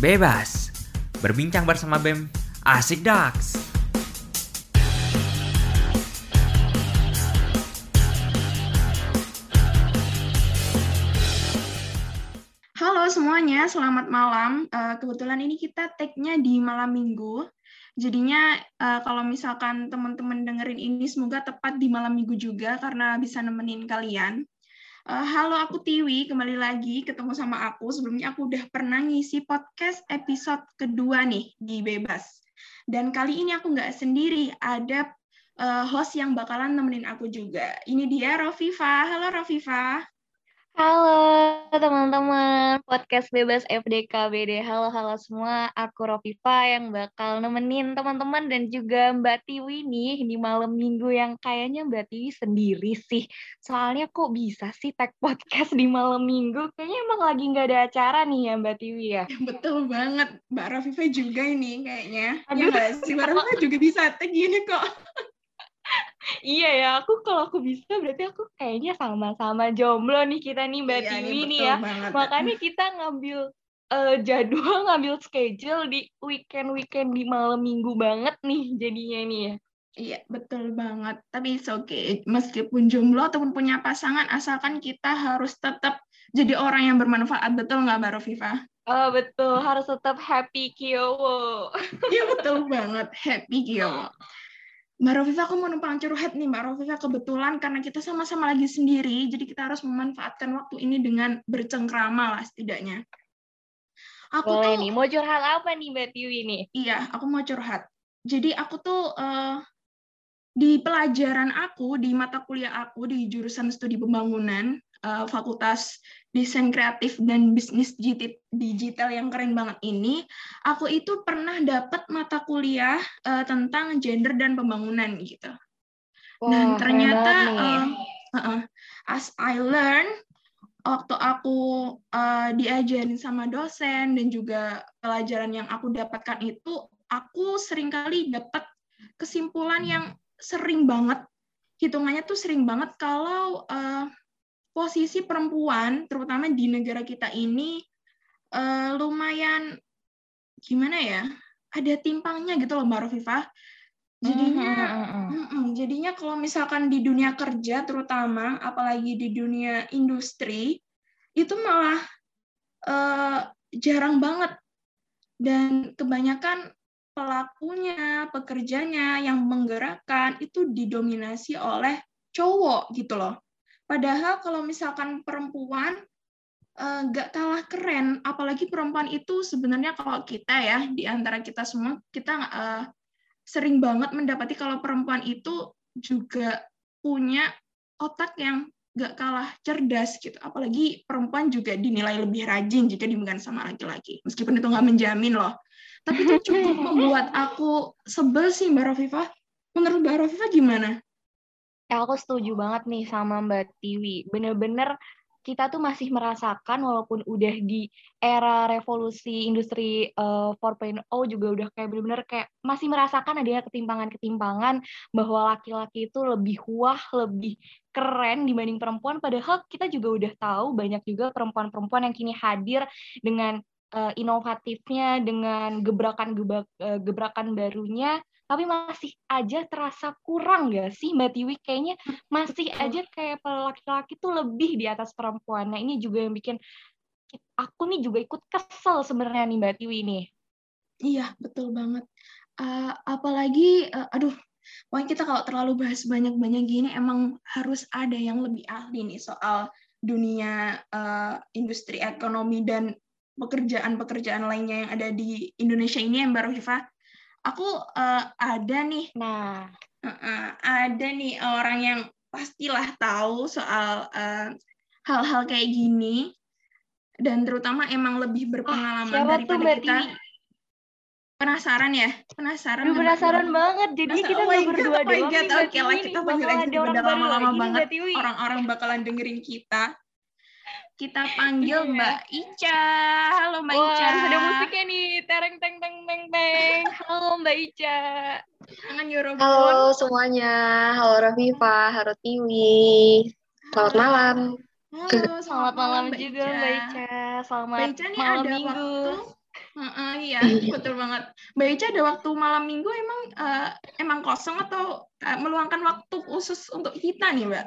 Bebas. Berbincang bersama BEM. Asik Dax. Halo semuanya, selamat malam. Uh, kebetulan ini kita tag-nya di malam minggu. Jadinya uh, kalau misalkan teman-teman dengerin ini semoga tepat di malam minggu juga karena bisa nemenin kalian. Uh, halo, aku Tiwi. Kembali lagi ketemu sama aku. Sebelumnya aku udah pernah ngisi podcast episode kedua nih di Bebas. Dan kali ini aku nggak sendiri, ada uh, host yang bakalan nemenin aku juga. Ini dia Rofifa. Halo Rofifa. Halo teman-teman podcast bebas FDK BD. Halo halo semua, aku Rofifa yang bakal nemenin teman-teman dan juga Mbak Tiwi nih di malam minggu yang kayaknya Mbak Tiwi sendiri sih. Soalnya kok bisa sih tag podcast di malam minggu? Kayaknya emang lagi nggak ada acara nih ya Mbak Tiwi ya. Betul banget, Mbak Rofifa juga ini kayaknya. Ya Aduh. Ya sih, Mbak Rofifa juga bisa tag gini kok iya ya, aku kalau aku bisa berarti aku kayaknya sama-sama jomblo nih kita nih Mbak iya, Tiwi nih ya. Banget. Makanya kita ngambil uh, jadwal, ngambil schedule di weekend-weekend di malam minggu banget nih jadinya nih ya. Iya, betul banget. Tapi it's okay. Meskipun jomblo ataupun punya pasangan, asalkan kita harus tetap jadi orang yang bermanfaat. Betul nggak, Mbak Rofifa? Oh, betul. Harus tetap happy, Kiowo. Iya, betul banget. Happy, Kiowo. Mbak Rofifa, aku mau numpang curhat nih Mbak Rofifa. Kebetulan karena kita sama-sama lagi sendiri, jadi kita harus memanfaatkan waktu ini dengan bercengkrama lah setidaknya. Aku Boleh tuh, nih, mau curhat apa nih Mbak Tiwi nih? Iya, aku mau curhat. Jadi aku tuh uh, di pelajaran aku, di mata kuliah aku, di jurusan studi pembangunan, uh, Fakultas Desain Kreatif dan Bisnis Digital yang keren banget ini, aku itu pernah dapat mata kuliah uh, tentang gender dan pembangunan gitu. Wah, dan ternyata uh, uh, uh, as I learn waktu aku uh, diajarin sama dosen dan juga pelajaran yang aku dapatkan itu, aku sering kali dapat kesimpulan yang sering banget hitungannya tuh sering banget kalau uh, posisi perempuan, terutama di negara kita ini, uh, lumayan gimana ya? Ada timpangnya gitu loh, Mbak Rofifa. Jadinya, mm -hmm. jadinya kalau misalkan di dunia kerja, terutama, apalagi di dunia industri, itu malah uh, jarang banget. Dan kebanyakan pelakunya, pekerjanya yang menggerakkan itu didominasi oleh cowok gitu loh. Padahal kalau misalkan perempuan eh, nggak uh, kalah keren, apalagi perempuan itu sebenarnya kalau kita ya di antara kita semua kita uh, sering banget mendapati kalau perempuan itu juga punya otak yang nggak kalah cerdas gitu. Apalagi perempuan juga dinilai lebih rajin jika dibandingkan sama laki-laki. Meskipun itu nggak menjamin loh. Tapi itu cukup membuat aku sebel sih Mbak Rafifah. Menurut Mbak Rafifah gimana? Ya, aku setuju banget nih sama Mbak Tiwi. Bener-bener kita tuh masih merasakan walaupun udah di era revolusi industri uh, eh, 4.0 juga udah kayak bener-bener kayak masih merasakan adanya ketimpangan-ketimpangan bahwa laki-laki itu lebih wah, lebih keren dibanding perempuan padahal kita juga udah tahu banyak juga perempuan-perempuan yang kini hadir dengan uh, inovatifnya dengan gebrakan-gebrakan barunya tapi masih aja terasa kurang gak sih Mbak Tiwi? Kayaknya masih aja kayak laki-laki tuh lebih di atas perempuan. Nah ini juga yang bikin aku nih juga ikut kesel sebenarnya nih Mbak Tiwi nih. Iya betul banget. Uh, apalagi, uh, aduh, pokoknya kita kalau terlalu bahas banyak-banyak gini emang harus ada yang lebih ahli nih soal dunia uh, industri ekonomi dan pekerjaan-pekerjaan lainnya yang ada di Indonesia ini Mbak Rufifah aku uh, ada nih. Nah. Uh, uh, ada nih orang yang pastilah tahu soal hal hal-hal kayak gini. Dan terutama emang lebih berpengalaman oh, daripada kita. ini? penasaran ya? Penasaran Aduh, penasaran banget. Jadi penasaran, kita oh nggak berdua God, doang oh oke okay lah kita panggil aja udah lama-lama banget orang-orang bakalan dengerin kita kita panggil. Mbak Ica. Halo Mbak Wah, Ica. Ada musiknya nih. Tereng teng teng teng teng. Halo Mbak Ica. Jangan Eurobon. Halo semuanya. Halo Rafifa, halo Tiwi. Selamat malam. Halo, selamat, selamat malam, malam juga Mbak Ica. Selamat Mbak Ica nih malam ada minggu. Waktu, Uh, uh, iya, betul banget. Mbak Ica ada waktu malam minggu emang uh, emang kosong atau uh, meluangkan waktu khusus untuk kita nih, Mbak?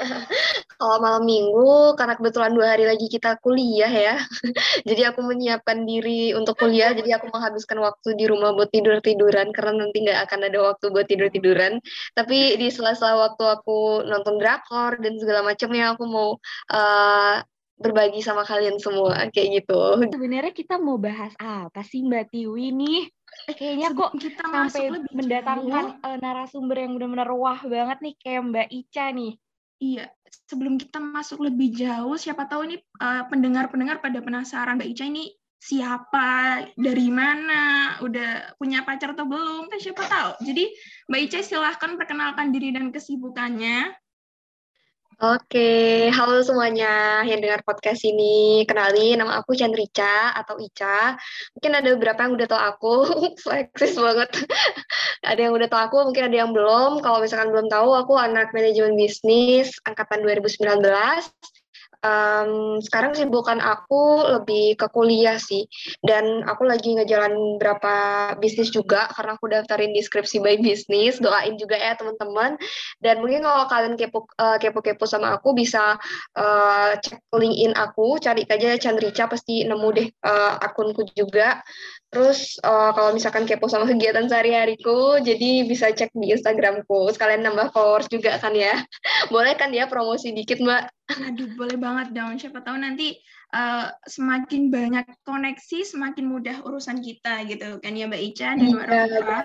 Kalau malam minggu, karena kebetulan dua hari lagi kita kuliah ya, jadi aku menyiapkan diri untuk kuliah, jadi aku menghabiskan waktu di rumah buat tidur-tiduran, karena nanti nggak akan ada waktu buat tidur-tiduran. Tapi di sela-sela waktu aku nonton drakor dan segala macamnya, aku mau uh, berbagi sama kalian semua kayak gitu. Sebenarnya kita mau bahas apa sih Mbak Tiwi nih? Eh, kayaknya kok kita sampai lebih mendatangkan uh, narasumber yang benar-benar wah banget nih kayak Mbak Ica nih. Iya, sebelum kita masuk lebih jauh, siapa tahu ini eh, pendengar-pendengar pada penasaran Mbak Ica ini siapa, dari mana, udah punya pacar atau belum, kan siapa tahu. Jadi Mbak Ica silahkan perkenalkan diri dan kesibukannya. Oke, halo semuanya yang dengar podcast ini. Kenalin, nama aku Chandrica atau Ica. Mungkin ada beberapa yang udah tau aku, eksis banget. ada yang udah tau aku, mungkin ada yang belum. Kalau misalkan belum tahu, aku anak manajemen bisnis angkatan 2019 um, sekarang bukan aku lebih ke kuliah sih. Dan aku lagi ngejalan berapa bisnis juga karena aku daftarin di skripsi by bisnis doain juga ya teman-teman. Dan mungkin kalau kalian kepo uh, kepo-kepo sama aku bisa uh, cek LinkedIn aku. Cari aja Chandrica pasti nemu deh uh, akunku juga Terus uh, kalau misalkan kepo sama kegiatan sehari-hariku, jadi bisa cek di Instagramku. Sekalian nambah followers juga kan ya. Boleh kan ya promosi dikit, Mbak? Aduh, boleh banget dong. Siapa tahu nanti uh, semakin banyak koneksi, semakin mudah urusan kita gitu kan ya Mbak Ica dan Mbak iya, Rofa.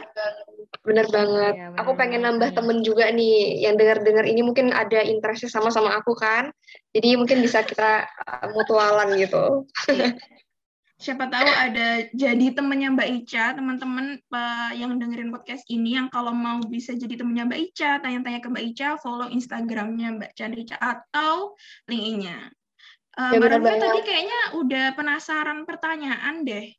Bener banget. Ya, aku pengen nambah ya. temen juga nih yang dengar-dengar ini mungkin ada interestnya sama-sama aku kan. Jadi mungkin bisa kita uh, mutualan gitu. Siapa tahu ada jadi temennya Mbak Ica, teman-teman yang dengerin podcast ini yang kalau mau bisa jadi temennya Mbak Ica, tanya-tanya ke Mbak Ica, follow Instagramnya Mbak Chandrica atau linknya. Uh, ya, Mbak tadi kayaknya udah penasaran pertanyaan deh.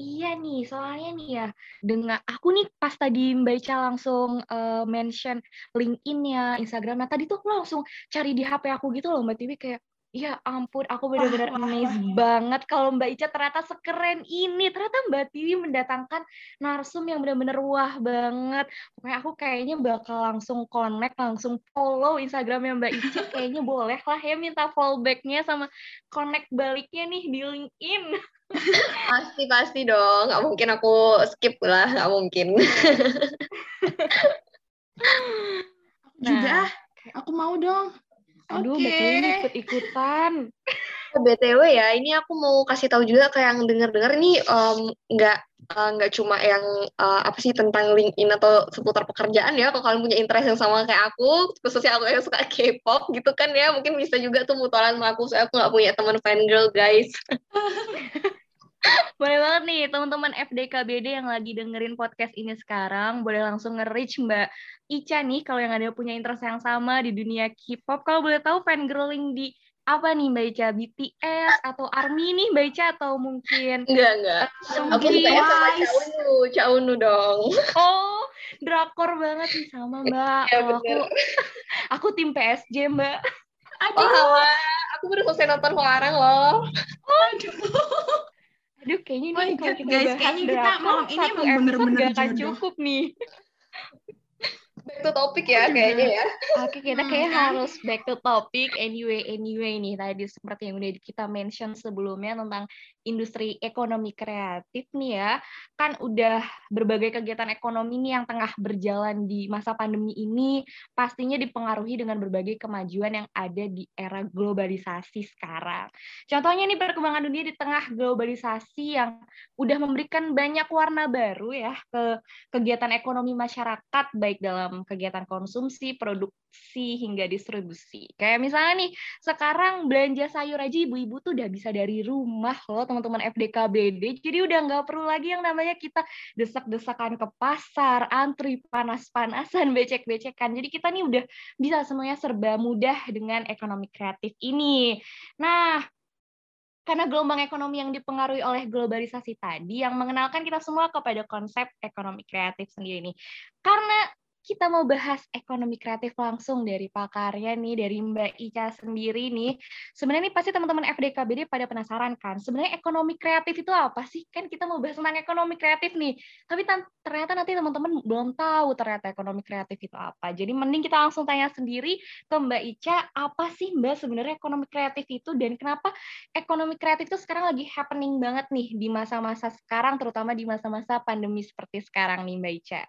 Iya nih, soalnya nih ya, dengan aku nih pas tadi Mbak Ica langsung uh, mention LinkedIn-nya, Instagramnya, tadi tuh langsung cari di HP aku gitu loh Mbak Tiwi kayak, Ya ampun, aku benar-benar amazed banget kalau Mbak Ica ternyata sekeren ini. Ternyata Mbak Tiwi mendatangkan narsum yang benar-benar wah banget. Pokoknya aku kayaknya bakal langsung connect, langsung follow Instagramnya Mbak Ica. Kayaknya boleh lah ya minta fallbacknya sama connect baliknya nih di LinkedIn. Pasti, pasti dong. Nggak mungkin aku skip lah, nggak mungkin. nah, juga, aku mau dong. Aduh, okay. BTW ikut-ikutan. BTW ya, ini aku mau kasih tahu juga ke yang denger-denger ini um, nggak uh, nggak cuma yang uh, apa sih tentang LinkedIn atau seputar pekerjaan ya. Kalau kalian punya interest yang sama kayak aku, khususnya aku yang suka K-pop gitu kan ya, mungkin bisa juga tuh mutualan sama aku. Soalnya aku nggak punya teman fan girl guys. boleh banget nih teman-teman FDKBD yang lagi dengerin podcast ini sekarang boleh langsung nge-reach Mbak Ica nih kalau yang ada punya interest yang sama di dunia K-pop. Kalau boleh tahu fan girling di apa nih Mbak Ica? BTS atau ARMY nih Mbak Ica? Atau mungkin enggak enggak. uh, aku suka sama Chaunu Chaunu dong. Oh drakor banget nih sama Mbak. Ya, aku aku tim PSG Mbak. Aduh. Oh, aku baru selesai nonton Huarang loh. Aduh. Aduh, kayaknya ini oh, kalau kita guys, bahas kayaknya kita malam ini emang bener-bener gak akan cukup nih back to topic ya kayaknya ya. Oke, kita kayak hmm. harus back to topic anyway anyway nih tadi seperti yang udah kita mention sebelumnya tentang industri ekonomi kreatif nih ya. Kan udah berbagai kegiatan ekonomi nih yang tengah berjalan di masa pandemi ini pastinya dipengaruhi dengan berbagai kemajuan yang ada di era globalisasi sekarang. Contohnya nih perkembangan dunia di tengah globalisasi yang udah memberikan banyak warna baru ya ke kegiatan ekonomi masyarakat baik dalam kegiatan konsumsi, produksi, hingga distribusi. Kayak misalnya nih, sekarang belanja sayur aja ibu-ibu tuh udah bisa dari rumah loh teman-teman FDKBD. Jadi udah nggak perlu lagi yang namanya kita desak-desakan ke pasar, antri panas-panasan, becek-becekan. Jadi kita nih udah bisa semuanya serba mudah dengan ekonomi kreatif ini. Nah, karena gelombang ekonomi yang dipengaruhi oleh globalisasi tadi yang mengenalkan kita semua kepada konsep ekonomi kreatif sendiri nih. Karena kita mau bahas ekonomi kreatif langsung dari pakarnya nih, dari Mbak Ica sendiri nih. Sebenarnya nih pasti teman-teman FDKBD pada penasaran kan, sebenarnya ekonomi kreatif itu apa sih? Kan kita mau bahas tentang ekonomi kreatif nih, tapi ternyata nanti teman-teman belum tahu ternyata ekonomi kreatif itu apa. Jadi mending kita langsung tanya sendiri ke Mbak Ica, apa sih Mbak sebenarnya ekonomi kreatif itu dan kenapa ekonomi kreatif itu sekarang lagi happening banget nih di masa-masa sekarang, terutama di masa-masa pandemi seperti sekarang nih Mbak Ica?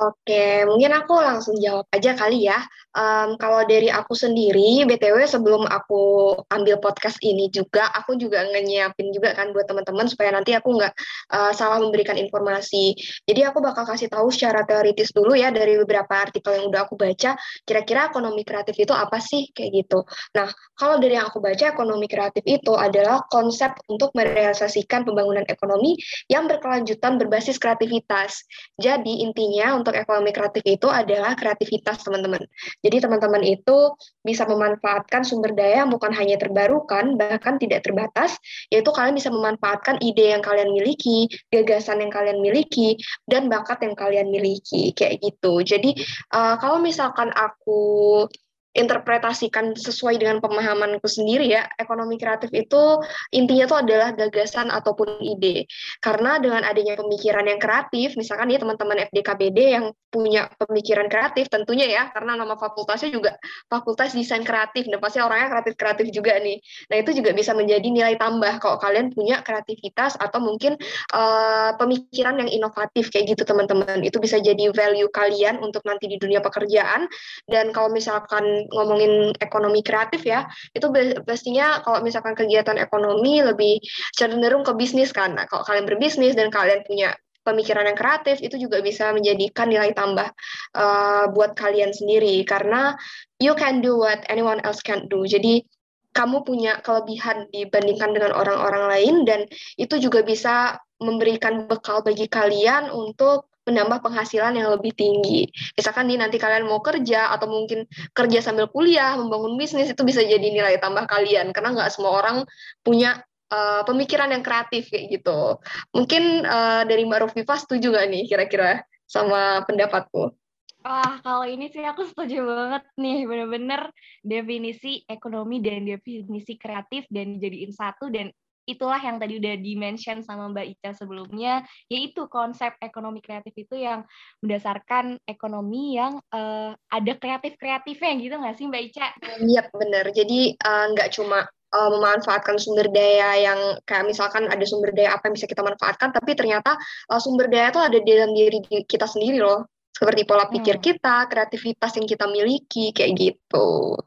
Oke, mungkin aku langsung jawab aja kali ya. Um, kalau dari aku sendiri, BTW sebelum aku ambil podcast ini juga, aku juga nyiapin juga kan buat teman-teman supaya nanti aku nggak uh, salah memberikan informasi. Jadi aku bakal kasih tahu secara teoritis dulu ya dari beberapa artikel yang udah aku baca, kira-kira ekonomi kreatif itu apa sih kayak gitu. Nah, kalau dari yang aku baca, ekonomi kreatif itu adalah konsep untuk merealisasikan pembangunan ekonomi yang berkelanjutan berbasis kreativitas. Jadi intinya untuk untuk ekonomi kreatif itu adalah kreativitas teman-teman. Jadi teman-teman itu bisa memanfaatkan sumber daya yang bukan hanya terbarukan, bahkan tidak terbatas, yaitu kalian bisa memanfaatkan ide yang kalian miliki, gagasan yang kalian miliki, dan bakat yang kalian miliki, kayak gitu. Jadi uh, kalau misalkan aku interpretasikan sesuai dengan pemahamanku sendiri ya, ekonomi kreatif itu intinya itu adalah gagasan ataupun ide. Karena dengan adanya pemikiran yang kreatif, misalkan ya teman-teman FDKBD yang punya pemikiran kreatif tentunya ya, karena nama fakultasnya juga Fakultas Desain Kreatif, dan pasti orangnya kreatif-kreatif juga nih. Nah itu juga bisa menjadi nilai tambah kalau kalian punya kreativitas atau mungkin uh, pemikiran yang inovatif kayak gitu teman-teman. Itu bisa jadi value kalian untuk nanti di dunia pekerjaan. Dan kalau misalkan ngomongin ekonomi kreatif ya, itu pastinya kalau misalkan kegiatan ekonomi lebih cenderung ke bisnis kan. Nah, kalau kalian berbisnis dan kalian punya pemikiran yang kreatif itu juga bisa menjadikan nilai tambah uh, buat kalian sendiri karena you can do what anyone else can't do. Jadi kamu punya kelebihan dibandingkan dengan orang-orang lain dan itu juga bisa memberikan bekal bagi kalian untuk menambah penghasilan yang lebih tinggi. Misalkan nih nanti kalian mau kerja atau mungkin kerja sambil kuliah, membangun bisnis itu bisa jadi nilai tambah kalian karena nggak semua orang punya uh, pemikiran yang kreatif kayak gitu. Mungkin uh, dari Mbak Rofifa setuju nggak nih kira-kira sama pendapatku? Wah, kalau ini sih aku setuju banget nih, bener-bener definisi ekonomi dan definisi kreatif dan dijadiin satu dan itulah yang tadi udah dimention sama Mbak Ica sebelumnya, yaitu konsep ekonomi kreatif itu yang berdasarkan ekonomi yang uh, ada kreatif-kreatifnya gitu nggak sih Mbak Ica? Iya, benar. Jadi uh, nggak cuma uh, memanfaatkan sumber daya yang kayak misalkan ada sumber daya apa yang bisa kita manfaatkan, tapi ternyata uh, sumber daya itu ada di dalam diri kita sendiri loh. Seperti pola pikir hmm. kita, kreativitas yang kita miliki, kayak gitu.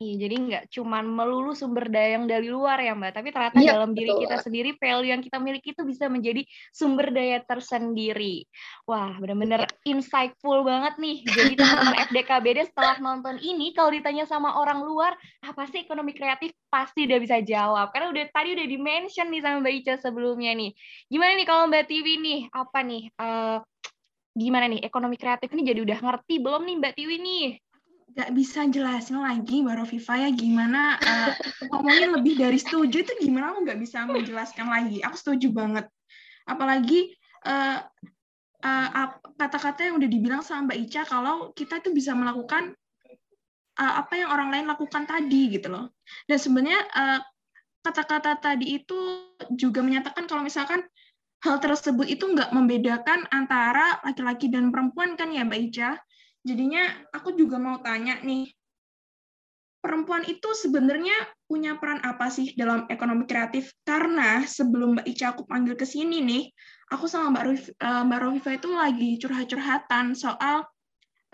Iya, jadi nggak cuma melulu sumber daya yang dari luar ya Mbak, tapi ternyata ya, dalam betul. diri kita sendiri, value yang kita miliki itu bisa menjadi sumber daya tersendiri. Wah, benar-benar ya. insightful banget nih. Jadi teman-teman FDKBD setelah nonton ini, kalau ditanya sama orang luar, apa sih ekonomi kreatif? Pasti udah bisa jawab. Karena udah tadi udah di-mention nih sama Mbak Ica sebelumnya nih. Gimana nih kalau Mbak Tiwi nih? Apa nih? Uh, gimana nih ekonomi kreatif ini jadi udah ngerti belum nih Mbak Tiwi nih? Nggak bisa jelasin lagi Mbak Rofifa ya gimana uh, ngomongin lebih dari setuju itu gimana? Aku nggak bisa menjelaskan lagi. Aku setuju banget. Apalagi uh, uh, kata-kata yang udah dibilang sama Mbak Ica kalau kita itu bisa melakukan uh, apa yang orang lain lakukan tadi gitu loh. Dan sebenarnya uh, kata-kata tadi itu juga menyatakan kalau misalkan hal tersebut itu nggak membedakan antara laki-laki dan perempuan kan ya Mbak Ica Jadinya aku juga mau tanya nih, perempuan itu sebenarnya punya peran apa sih dalam ekonomi kreatif? Karena sebelum Mbak Ica aku panggil ke sini nih, aku sama Mbak, Ruf, uh, Mbak Rofifa itu lagi curhat-curhatan soal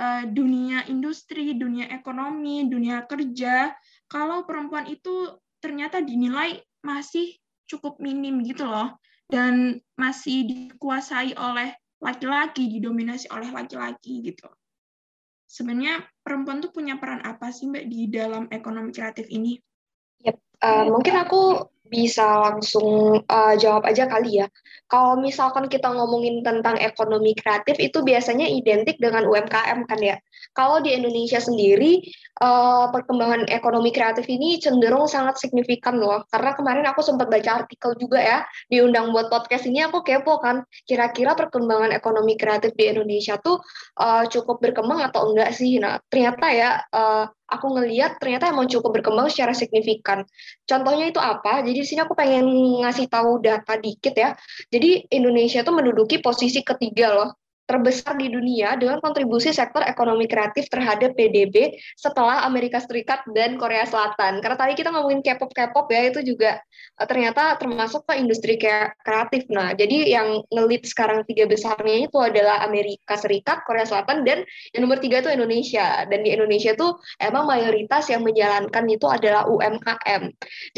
uh, dunia industri, dunia ekonomi, dunia kerja. Kalau perempuan itu ternyata dinilai masih cukup minim gitu loh, dan masih dikuasai oleh laki-laki, didominasi oleh laki-laki gitu sebenarnya perempuan tuh punya peran apa sih Mbak di dalam ekonomi kreatif ini? Yep. Uh, mungkin aku bisa langsung uh, jawab aja kali ya. Kalau misalkan kita ngomongin tentang ekonomi kreatif itu biasanya identik dengan UMKM kan ya. Kalau di Indonesia sendiri uh, perkembangan ekonomi kreatif ini cenderung sangat signifikan loh. Karena kemarin aku sempat baca artikel juga ya diundang buat podcast ini aku kepo kan kira-kira perkembangan ekonomi kreatif di Indonesia tuh uh, cukup berkembang atau enggak sih. Nah ternyata ya uh, aku ngeliat ternyata emang cukup berkembang secara signifikan. Contohnya itu apa? Jadi di sini aku pengen ngasih tahu data dikit ya. Jadi Indonesia tuh menduduki posisi ketiga loh terbesar di dunia dengan kontribusi sektor ekonomi kreatif terhadap PDB setelah Amerika Serikat dan Korea Selatan. Karena tadi kita ngomongin K-pop K-pop ya itu juga uh, ternyata termasuk ke industri kreatif. Nah, jadi yang ngelit sekarang tiga besarnya itu adalah Amerika Serikat, Korea Selatan dan yang nomor tiga itu Indonesia. Dan di Indonesia tuh emang mayoritas yang menjalankan itu adalah UMKM.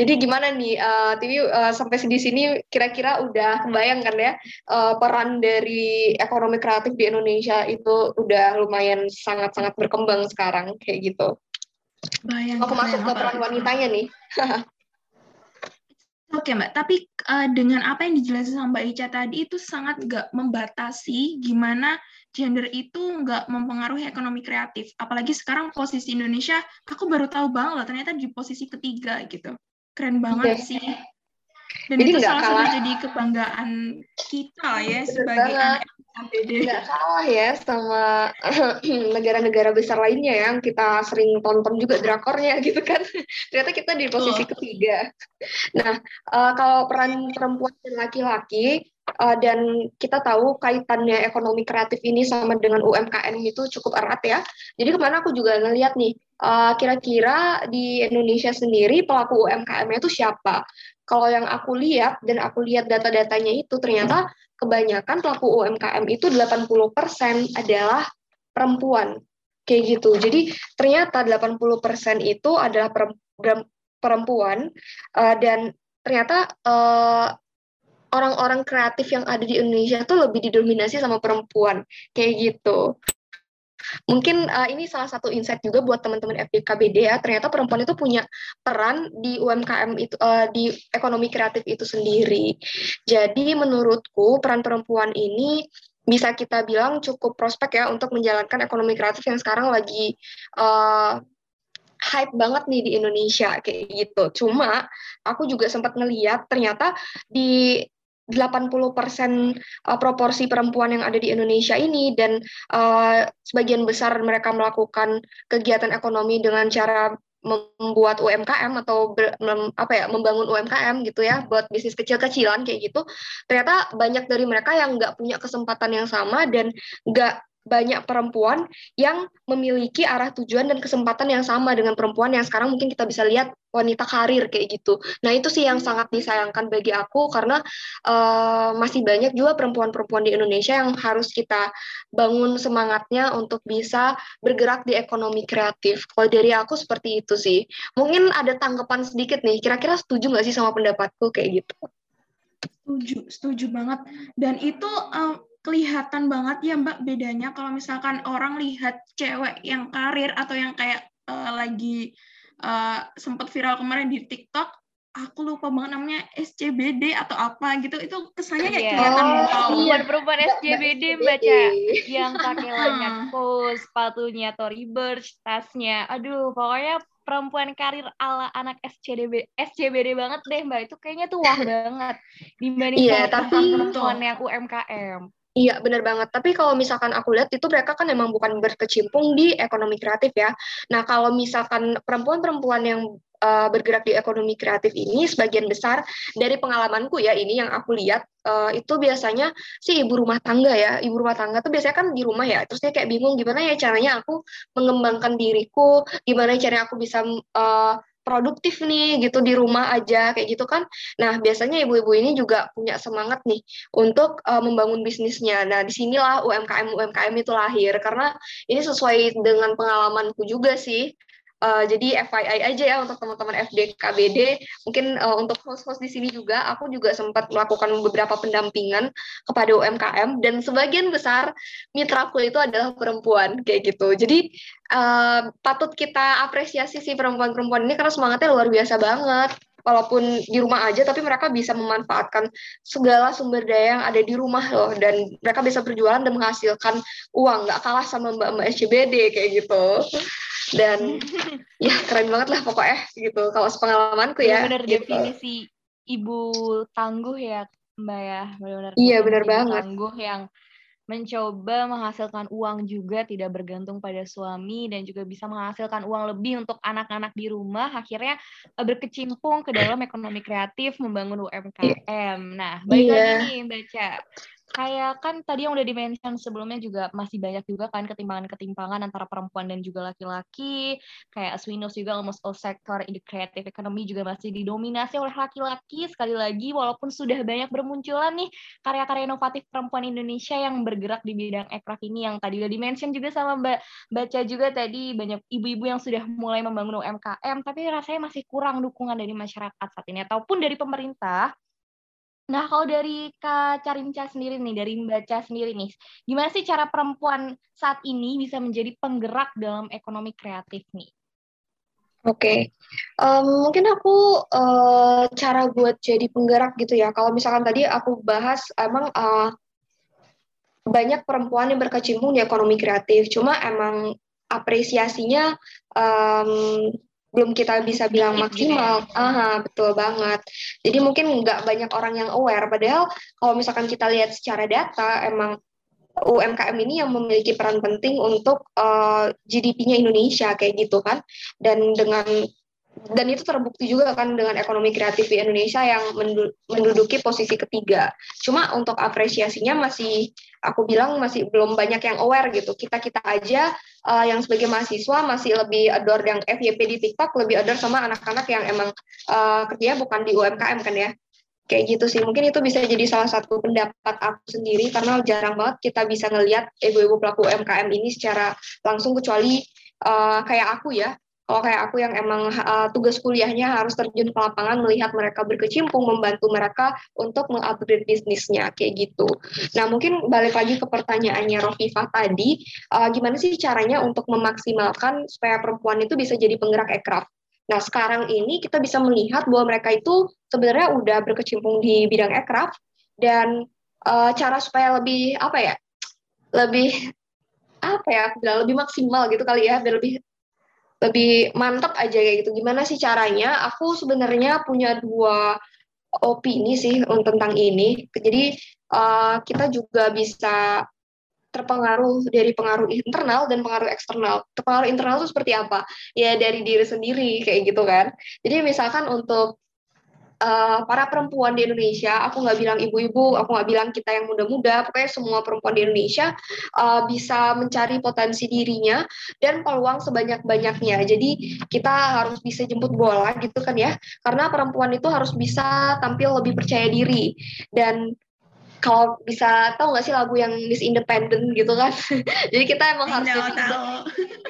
Jadi gimana nih uh, TV uh, sampai di sini kira-kira udah kebayang kan ya uh, peran dari ekonomi kreatif kreatif di Indonesia itu udah lumayan sangat-sangat berkembang sekarang kayak gitu. Bayang, Aku masuk ke peran wanitanya nih. Oke Mbak, tapi uh, dengan apa yang dijelaskan sama Mbak Ica tadi itu sangat nggak membatasi gimana gender itu nggak mempengaruhi ekonomi kreatif. Apalagi sekarang posisi Indonesia, aku baru tahu banget loh ternyata di posisi ketiga gitu. Keren banget. Iya. sih. Dan Jadi itu salah satu jadi kebanggaan kita ya sebagai anak Nggak salah ya sama negara-negara besar lainnya yang kita sering tonton juga drakornya gitu kan. Ternyata kita di posisi oh. ketiga. Nah, uh, kalau peran perempuan dan laki-laki uh, dan kita tahu kaitannya ekonomi kreatif ini sama dengan UMKM itu cukup erat ya. Jadi ke mana aku juga ngeliat nih, kira kira-kira di Indonesia sendiri pelaku UMKM itu siapa? Kalau yang aku lihat dan aku lihat data-datanya itu ternyata kebanyakan pelaku UMKM itu 80% adalah perempuan. Kayak gitu. Jadi ternyata 80% itu adalah perempuan uh, dan ternyata uh, orang-orang kreatif yang ada di Indonesia tuh lebih didominasi sama perempuan. Kayak gitu. Mungkin uh, ini salah satu insight juga buat teman-teman FDKBD ya. Ternyata perempuan itu punya peran di UMKM itu uh, di ekonomi kreatif itu sendiri. Jadi menurutku peran perempuan ini bisa kita bilang cukup prospek ya untuk menjalankan ekonomi kreatif yang sekarang lagi uh, hype banget nih di Indonesia kayak gitu. Cuma aku juga sempat ngeliat ternyata di 80% uh, proporsi perempuan yang ada di Indonesia ini dan uh, sebagian besar mereka melakukan kegiatan ekonomi dengan cara membuat UMKM atau ber, mem, apa ya membangun UMKM gitu ya buat bisnis kecil-kecilan kayak gitu. Ternyata banyak dari mereka yang nggak punya kesempatan yang sama dan nggak banyak perempuan yang memiliki arah tujuan dan kesempatan yang sama dengan perempuan yang sekarang mungkin kita bisa lihat wanita karir kayak gitu. Nah itu sih yang sangat disayangkan bagi aku karena uh, masih banyak juga perempuan-perempuan di Indonesia yang harus kita bangun semangatnya untuk bisa bergerak di ekonomi kreatif. Kalau dari aku seperti itu sih. Mungkin ada tanggapan sedikit nih. Kira-kira setuju nggak sih sama pendapatku kayak gitu? Setuju, setuju banget. Dan itu uh, kelihatan banget ya Mbak bedanya kalau misalkan orang lihat cewek yang karir atau yang kayak uh, lagi uh, sempat viral kemarin di TikTok aku lupa banget namanya SCBD atau apa gitu itu kesannya kayak yeah. kelihatan oh. Iya, perempuan SCBD baca yang pakai banyak pose sepatunya Tory Burch tasnya. Aduh pokoknya perempuan karir ala anak SCBD SCBD banget deh mbak. Itu kayaknya tuh wah banget dibanding yeah, tapi perempuan yang UMKM Iya, benar banget. Tapi kalau misalkan aku lihat itu mereka kan emang bukan berkecimpung di ekonomi kreatif ya. Nah, kalau misalkan perempuan-perempuan yang uh, bergerak di ekonomi kreatif ini sebagian besar dari pengalamanku ya ini yang aku lihat uh, itu biasanya si ibu rumah tangga ya. Ibu rumah tangga tuh biasanya kan di rumah ya. Terus dia kayak bingung gimana ya caranya aku mengembangkan diriku, gimana caranya aku bisa uh, produktif nih gitu di rumah aja kayak gitu kan. Nah, biasanya ibu-ibu ini juga punya semangat nih untuk uh, membangun bisnisnya. Nah, di sinilah UMKM UMKM itu lahir karena ini sesuai dengan pengalamanku juga sih. Uh, jadi FYI aja ya untuk teman-teman FDKBD. Mungkin uh, untuk host-host di sini juga, aku juga sempat melakukan beberapa pendampingan kepada UMKM dan sebagian besar mitraku itu adalah perempuan kayak gitu. Jadi uh, patut kita apresiasi sih perempuan-perempuan ini karena semangatnya luar biasa banget. Walaupun di rumah aja tapi mereka bisa memanfaatkan segala sumber daya yang ada di rumah loh. Dan mereka bisa berjualan dan menghasilkan uang. Nggak kalah sama mbak-mbak SCBD kayak gitu dan ya keren banget lah pokoknya gitu kalau sepengalamanku ya benar gitu. definisi ibu tangguh ya mbak ya benar-benar iya benar banget tangguh yang mencoba menghasilkan uang juga tidak bergantung pada suami dan juga bisa menghasilkan uang lebih untuk anak-anak di rumah akhirnya eh, berkecimpung ke dalam ekonomi kreatif membangun UMKM. Nah, baik yeah. lagi nih baca kayak kan tadi yang udah dimention sebelumnya juga masih banyak juga kan ketimpangan-ketimpangan antara perempuan dan juga laki-laki. Kayak as juga almost all sector in the creative economy juga masih didominasi oleh laki-laki. Sekali lagi walaupun sudah banyak bermunculan nih karya-karya inovatif perempuan Indonesia yang bergerak di bidang ekraf ini yang tadi udah dimention juga sama Mbak baca juga tadi banyak ibu-ibu yang sudah mulai membangun UMKM tapi rasanya masih kurang dukungan dari masyarakat saat ini ataupun dari pemerintah Nah, kalau dari Kak Carinca sendiri nih, dari Membaca sendiri nih, gimana sih cara perempuan saat ini bisa menjadi penggerak dalam ekonomi kreatif nih? Oke, okay. um, mungkin aku uh, cara buat jadi penggerak gitu ya. Kalau misalkan tadi aku bahas emang uh, banyak perempuan yang berkecimpung di ekonomi kreatif, cuma emang apresiasinya um, belum kita bisa bilang maksimal. Aha, betul banget. Jadi mungkin nggak banyak orang yang aware. Padahal kalau misalkan kita lihat secara data, emang UMKM ini yang memiliki peran penting untuk uh, eh, GDP-nya Indonesia kayak gitu kan. Dan dengan dan itu terbukti juga kan dengan ekonomi kreatif di Indonesia yang menduduki posisi ketiga. Cuma untuk apresiasinya masih aku bilang masih belum banyak yang aware gitu. Kita kita aja uh, yang sebagai mahasiswa masih lebih adore yang FYP di TikTok lebih adore sama anak-anak yang emang uh, kerjanya bukan di UMKM kan ya. Kayak gitu sih. Mungkin itu bisa jadi salah satu pendapat aku sendiri karena jarang banget kita bisa ngelihat ibu-ibu pelaku UMKM ini secara langsung kecuali uh, kayak aku ya kalau kayak aku yang emang uh, tugas kuliahnya harus terjun ke lapangan melihat mereka berkecimpung membantu mereka untuk mengupgrade bisnisnya kayak gitu. Nah mungkin balik lagi ke pertanyaannya Rofifah tadi, uh, gimana sih caranya untuk memaksimalkan supaya perempuan itu bisa jadi penggerak ekraf? Nah sekarang ini kita bisa melihat bahwa mereka itu sebenarnya udah berkecimpung di bidang ekraf dan uh, cara supaya lebih apa ya, lebih apa ya, lebih maksimal gitu kali ya, biar lebih lebih mantep aja kayak gitu. Gimana sih caranya? Aku sebenarnya punya dua opini sih tentang ini. Jadi uh, kita juga bisa terpengaruh dari pengaruh internal dan pengaruh eksternal. Pengaruh internal itu seperti apa? Ya dari diri sendiri kayak gitu kan. Jadi misalkan untuk uh, para perempuan di Indonesia, aku nggak bilang ibu-ibu, aku nggak bilang kita yang muda-muda, pokoknya semua perempuan di Indonesia uh, bisa mencari potensi dirinya dan peluang sebanyak-banyaknya. Jadi kita harus bisa jemput bola gitu kan ya, karena perempuan itu harus bisa tampil lebih percaya diri. Dan kalau bisa tahu nggak sih lagu yang Miss Independent gitu kan? Jadi kita emang harus tahu. tahu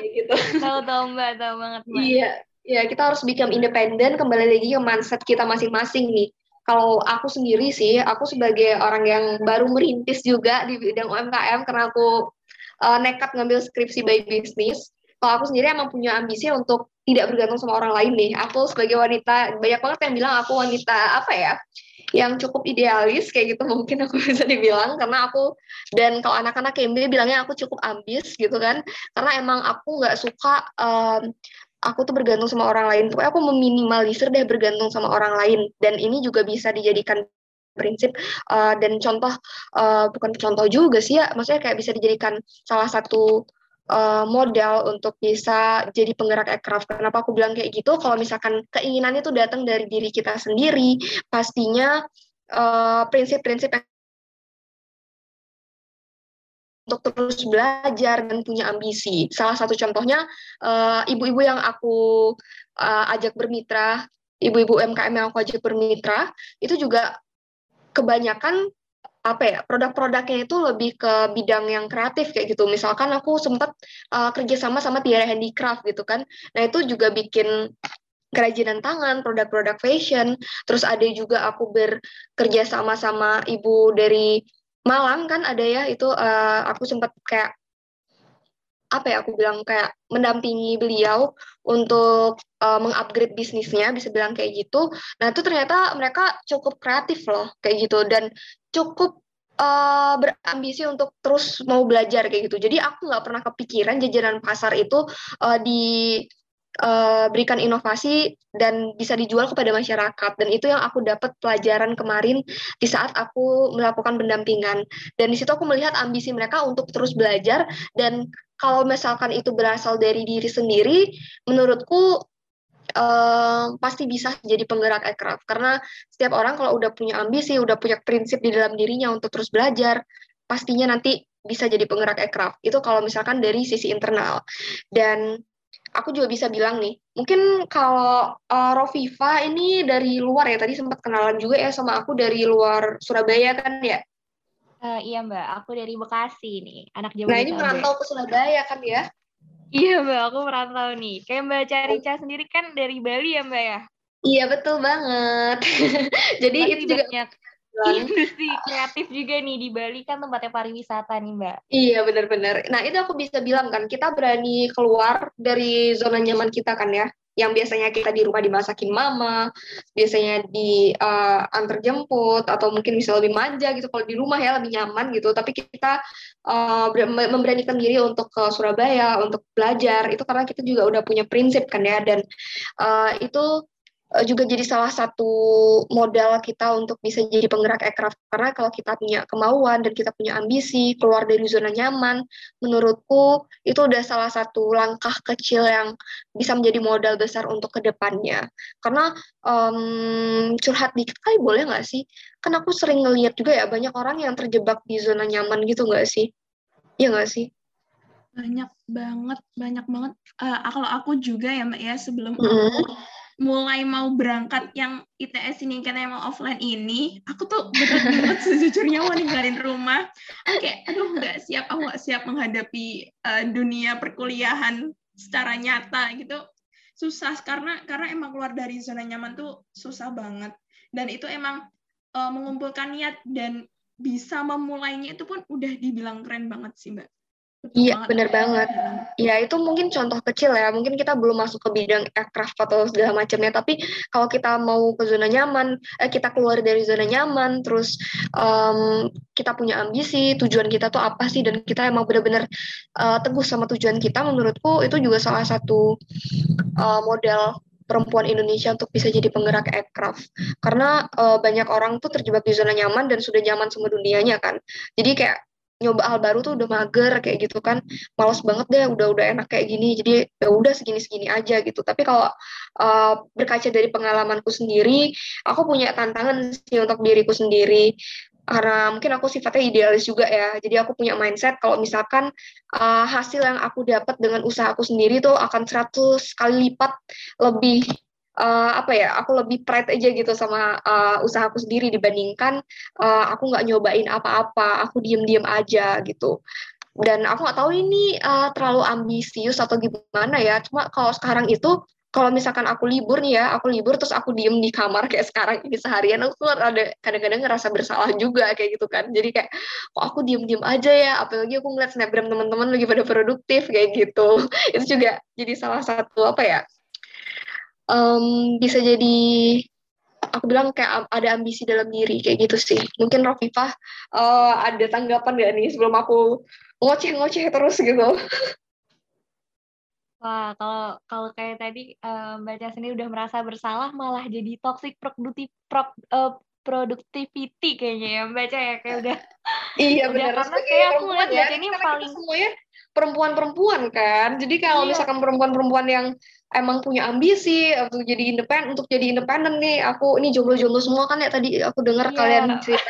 gitu. Tahu tahu mbak tahu banget mbak. Iya ya kita harus become independen kembali lagi ke mindset kita masing-masing nih. Kalau aku sendiri sih aku sebagai orang yang baru merintis juga di bidang UMKM karena aku uh, nekat ngambil skripsi by business kalau aku sendiri emang punya ambisi untuk tidak bergantung sama orang lain nih. Aku sebagai wanita banyak banget yang bilang aku wanita apa ya yang cukup idealis kayak gitu mungkin aku bisa dibilang karena aku dan kalau anak-anak KMB bilangnya aku cukup ambis gitu kan. Karena emang aku nggak suka um, aku tuh bergantung sama orang lain. Pokoknya aku meminimalisir deh bergantung sama orang lain. Dan ini juga bisa dijadikan prinsip uh, dan contoh uh, bukan contoh juga sih ya maksudnya kayak bisa dijadikan salah satu uh, modal untuk bisa jadi penggerak aircraft. Kenapa aku bilang kayak gitu? Kalau misalkan keinginan itu datang dari diri kita sendiri, pastinya prinsip-prinsip uh, untuk terus belajar dan punya ambisi. Salah satu contohnya uh, ibu-ibu yang aku uh, ajak bermitra, ibu-ibu UMKM yang aku ajak bermitra, itu juga kebanyakan apa ya produk-produknya itu lebih ke bidang yang kreatif kayak gitu. Misalkan aku sempat uh, kerja sama sama Tiara Handicraft gitu kan. Nah itu juga bikin kerajinan tangan, produk-produk fashion. Terus ada juga aku bekerja sama sama ibu dari Malang kan ada ya itu uh, aku sempat kayak apa ya aku bilang kayak mendampingi beliau untuk uh, mengupgrade bisnisnya bisa bilang kayak gitu. Nah itu ternyata mereka cukup kreatif loh kayak gitu. Dan cukup uh, berambisi untuk terus mau belajar kayak gitu. Jadi aku nggak pernah kepikiran jajanan pasar itu uh, di uh, berikan inovasi dan bisa dijual kepada masyarakat dan itu yang aku dapat pelajaran kemarin di saat aku melakukan pendampingan dan di situ aku melihat ambisi mereka untuk terus belajar dan kalau misalkan itu berasal dari diri sendiri menurutku Uh, pasti bisa jadi penggerak aircraft karena setiap orang kalau udah punya ambisi, udah punya prinsip di dalam dirinya untuk terus belajar, pastinya nanti bisa jadi penggerak aircraft. Itu kalau misalkan dari sisi internal. Dan aku juga bisa bilang nih, mungkin kalau uh, Rofifa ini dari luar ya, tadi sempat kenalan juga ya sama aku dari luar Surabaya kan ya? Uh, iya Mbak, aku dari Bekasi nih, anak Jawa. Nah ini merantau ke Surabaya kan ya? Iya Mbak, aku merantau nih. Kayak Mbak Carica sendiri kan dari Bali ya Mbak ya? Iya betul banget. Jadi Masih itu juga banyak industri kreatif juga nih di Bali kan tempatnya pariwisata nih Mbak. Iya benar-benar. Nah itu aku bisa bilang kan kita berani keluar dari zona nyaman kita kan ya. Yang biasanya kita di rumah dimasakin mama, biasanya di uh, antar jemput atau mungkin bisa lebih manja gitu. Kalau di rumah ya lebih nyaman gitu. Tapi kita uh, memberanikan diri untuk ke Surabaya untuk belajar itu karena kita juga udah punya prinsip kan ya dan uh, itu juga jadi salah satu modal kita untuk bisa jadi penggerak aircraft. Karena kalau kita punya kemauan dan kita punya ambisi keluar dari zona nyaman menurutku itu udah salah satu langkah kecil yang bisa menjadi modal besar untuk ke depannya. Karena um, curhat dikit kali boleh nggak sih? Kan aku sering ngeliat juga ya banyak orang yang terjebak di zona nyaman gitu nggak sih? Ya nggak sih? Banyak banget banyak banget. Uh, kalau aku juga ya mbak ya sebelum mm -hmm. aku mulai mau berangkat yang ITS ini karena emang offline ini, aku tuh betul banget sejujurnya mau ninggalin rumah. Oke, aduh nggak siap, aku nggak siap menghadapi uh, dunia perkuliahan secara nyata gitu. Susah karena karena emang keluar dari zona nyaman tuh susah banget. Dan itu emang uh, mengumpulkan niat dan bisa memulainya itu pun udah dibilang keren banget sih, Mbak. Iya, bener banget. Ya, itu mungkin contoh kecil ya. Mungkin kita belum masuk ke bidang aircraft atau segala macamnya. Tapi kalau kita mau ke zona nyaman, eh, kita keluar dari zona nyaman, terus um, kita punya ambisi, tujuan kita tuh apa sih, dan kita emang bener-bener uh, teguh sama tujuan kita, menurutku itu juga salah satu uh, model perempuan Indonesia untuk bisa jadi penggerak aircraft. Karena uh, banyak orang tuh terjebak di zona nyaman dan sudah nyaman sama dunianya kan. Jadi kayak nyoba hal baru tuh udah mager kayak gitu kan. Males banget deh udah udah enak kayak gini. Jadi ya udah segini segini aja gitu. Tapi kalau uh, berkaca dari pengalamanku sendiri aku punya tantangan sih untuk diriku sendiri. Karena mungkin aku sifatnya idealis juga ya. Jadi aku punya mindset kalau misalkan uh, hasil yang aku dapat dengan usaha aku sendiri tuh akan 100 kali lipat lebih uh, apa ya aku lebih pride aja gitu sama uh, usahaku sendiri dibandingkan uh, aku nggak nyobain apa-apa aku diem-diem aja gitu dan aku nggak tahu ini uh, terlalu ambisius atau gimana ya cuma kalau sekarang itu kalau misalkan aku libur nih ya, aku libur terus aku diem di kamar kayak sekarang ini seharian, aku ada kadang-kadang ngerasa bersalah juga kayak gitu kan. Jadi kayak, kok aku diem-diem aja ya, apalagi aku ngeliat snapgram teman-teman lagi pada produktif kayak gitu. Itu juga jadi salah satu apa ya, um, bisa jadi aku bilang kayak ada ambisi dalam diri kayak gitu sih. Mungkin Rafifah uh, ada tanggapan gak nih sebelum aku ngoceh-ngoceh terus gitu. Wah, kalau kalau kayak tadi uh, Mbak Cia sendiri udah merasa bersalah malah jadi toxic produktif pro, uh, productivity kayaknya ya Mbak Cia ya kayak udah Iya benar. Karena kayak aku lihat ya, ini paling semuanya perempuan-perempuan kan. Jadi kalau iya. misalkan perempuan-perempuan yang emang punya ambisi untuk jadi independen untuk jadi independen nih. Aku ini jomblo-jomblo semua kan ya tadi aku dengar yeah. kalian cerita.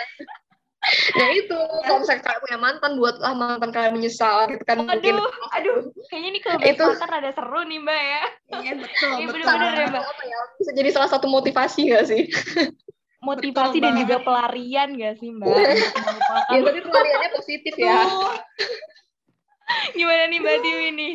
Nah itu kalau misalnya kalian punya mantan buatlah mantan kalian menyesal gitu kan aduh, mungkin. Aduh kayaknya ini kalau itu. ada seru nih mbak ya. Iya betul iya, betul. bener -bener, ya, mbak. Apa ya, bisa jadi salah satu motivasi gak sih? Motivasi betul, dan juga pelarian gak sih mbak? Ya tapi pelariannya positif ya. Gimana nih mbak Dewi nih?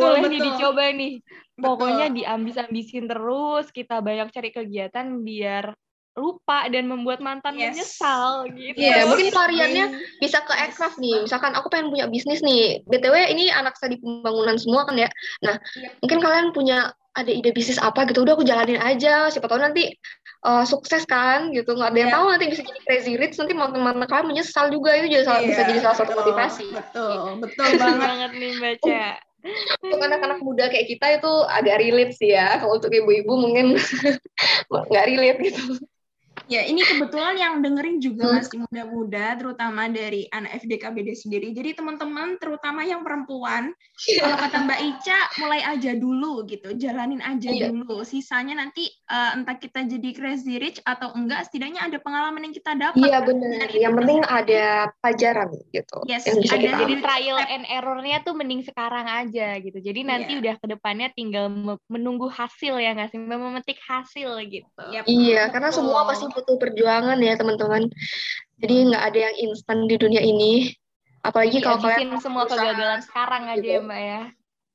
Boleh nih dicoba nih pokoknya diambis-ambisin terus kita banyak cari kegiatan biar lupa dan membuat mantan Yes. menyesal gitu. Iya, Yes. mungkin pelariannya Yes. bisa ke aircraft nih. Misalkan aku pengen punya bisnis nih. BTW ini anak saya di pembangunan semua kan ya. Nah, Iya. mungkin kalian punya ada ide bisnis apa gitu. Udah aku jalanin aja. Siapa tahu nanti uh, sukses kan gitu. Nggak ada yang Iya. tahu nanti bisa jadi crazy rich. Nanti mantan-mantan kalian menyesal juga. Itu juga salah- bisa Iya, jadi salah satu betul, motivasi. Betul, betul Betul banget. banget nih baca. Untuk anak-anak muda kayak kita itu agak relate sih ya. Kalau untuk ibu-ibu mungkin nggak relate gitu. Ya, ini kebetulan yang dengerin juga Hmm. masih muda-muda, terutama dari anak FDKBD sendiri. Jadi teman-teman, terutama yang perempuan, kalau kata Mbak Ica, mulai aja dulu gitu, jalanin aja Iya. dulu. Sisanya nanti eh, entah kita jadi crazy rich atau enggak, setidaknya ada pengalaman yang kita dapat. Iya kan. benar. Dan itu Yang penting ada pelajaran gitu. Yes, yang bisa ada. kita Jadi trial and error-nya tuh mending sekarang aja gitu. Jadi nanti Iya. udah ke depannya tinggal me- menunggu hasil ya nggak sih? Memetik hasil gitu. Yap. Iya, karena semua pasti butuh perjuangan ya teman-teman. Jadi nggak ada yang instan di dunia ini. Apalagi kalau kalian semua kegagalan sekarang aja gitu. ya Mbak ya.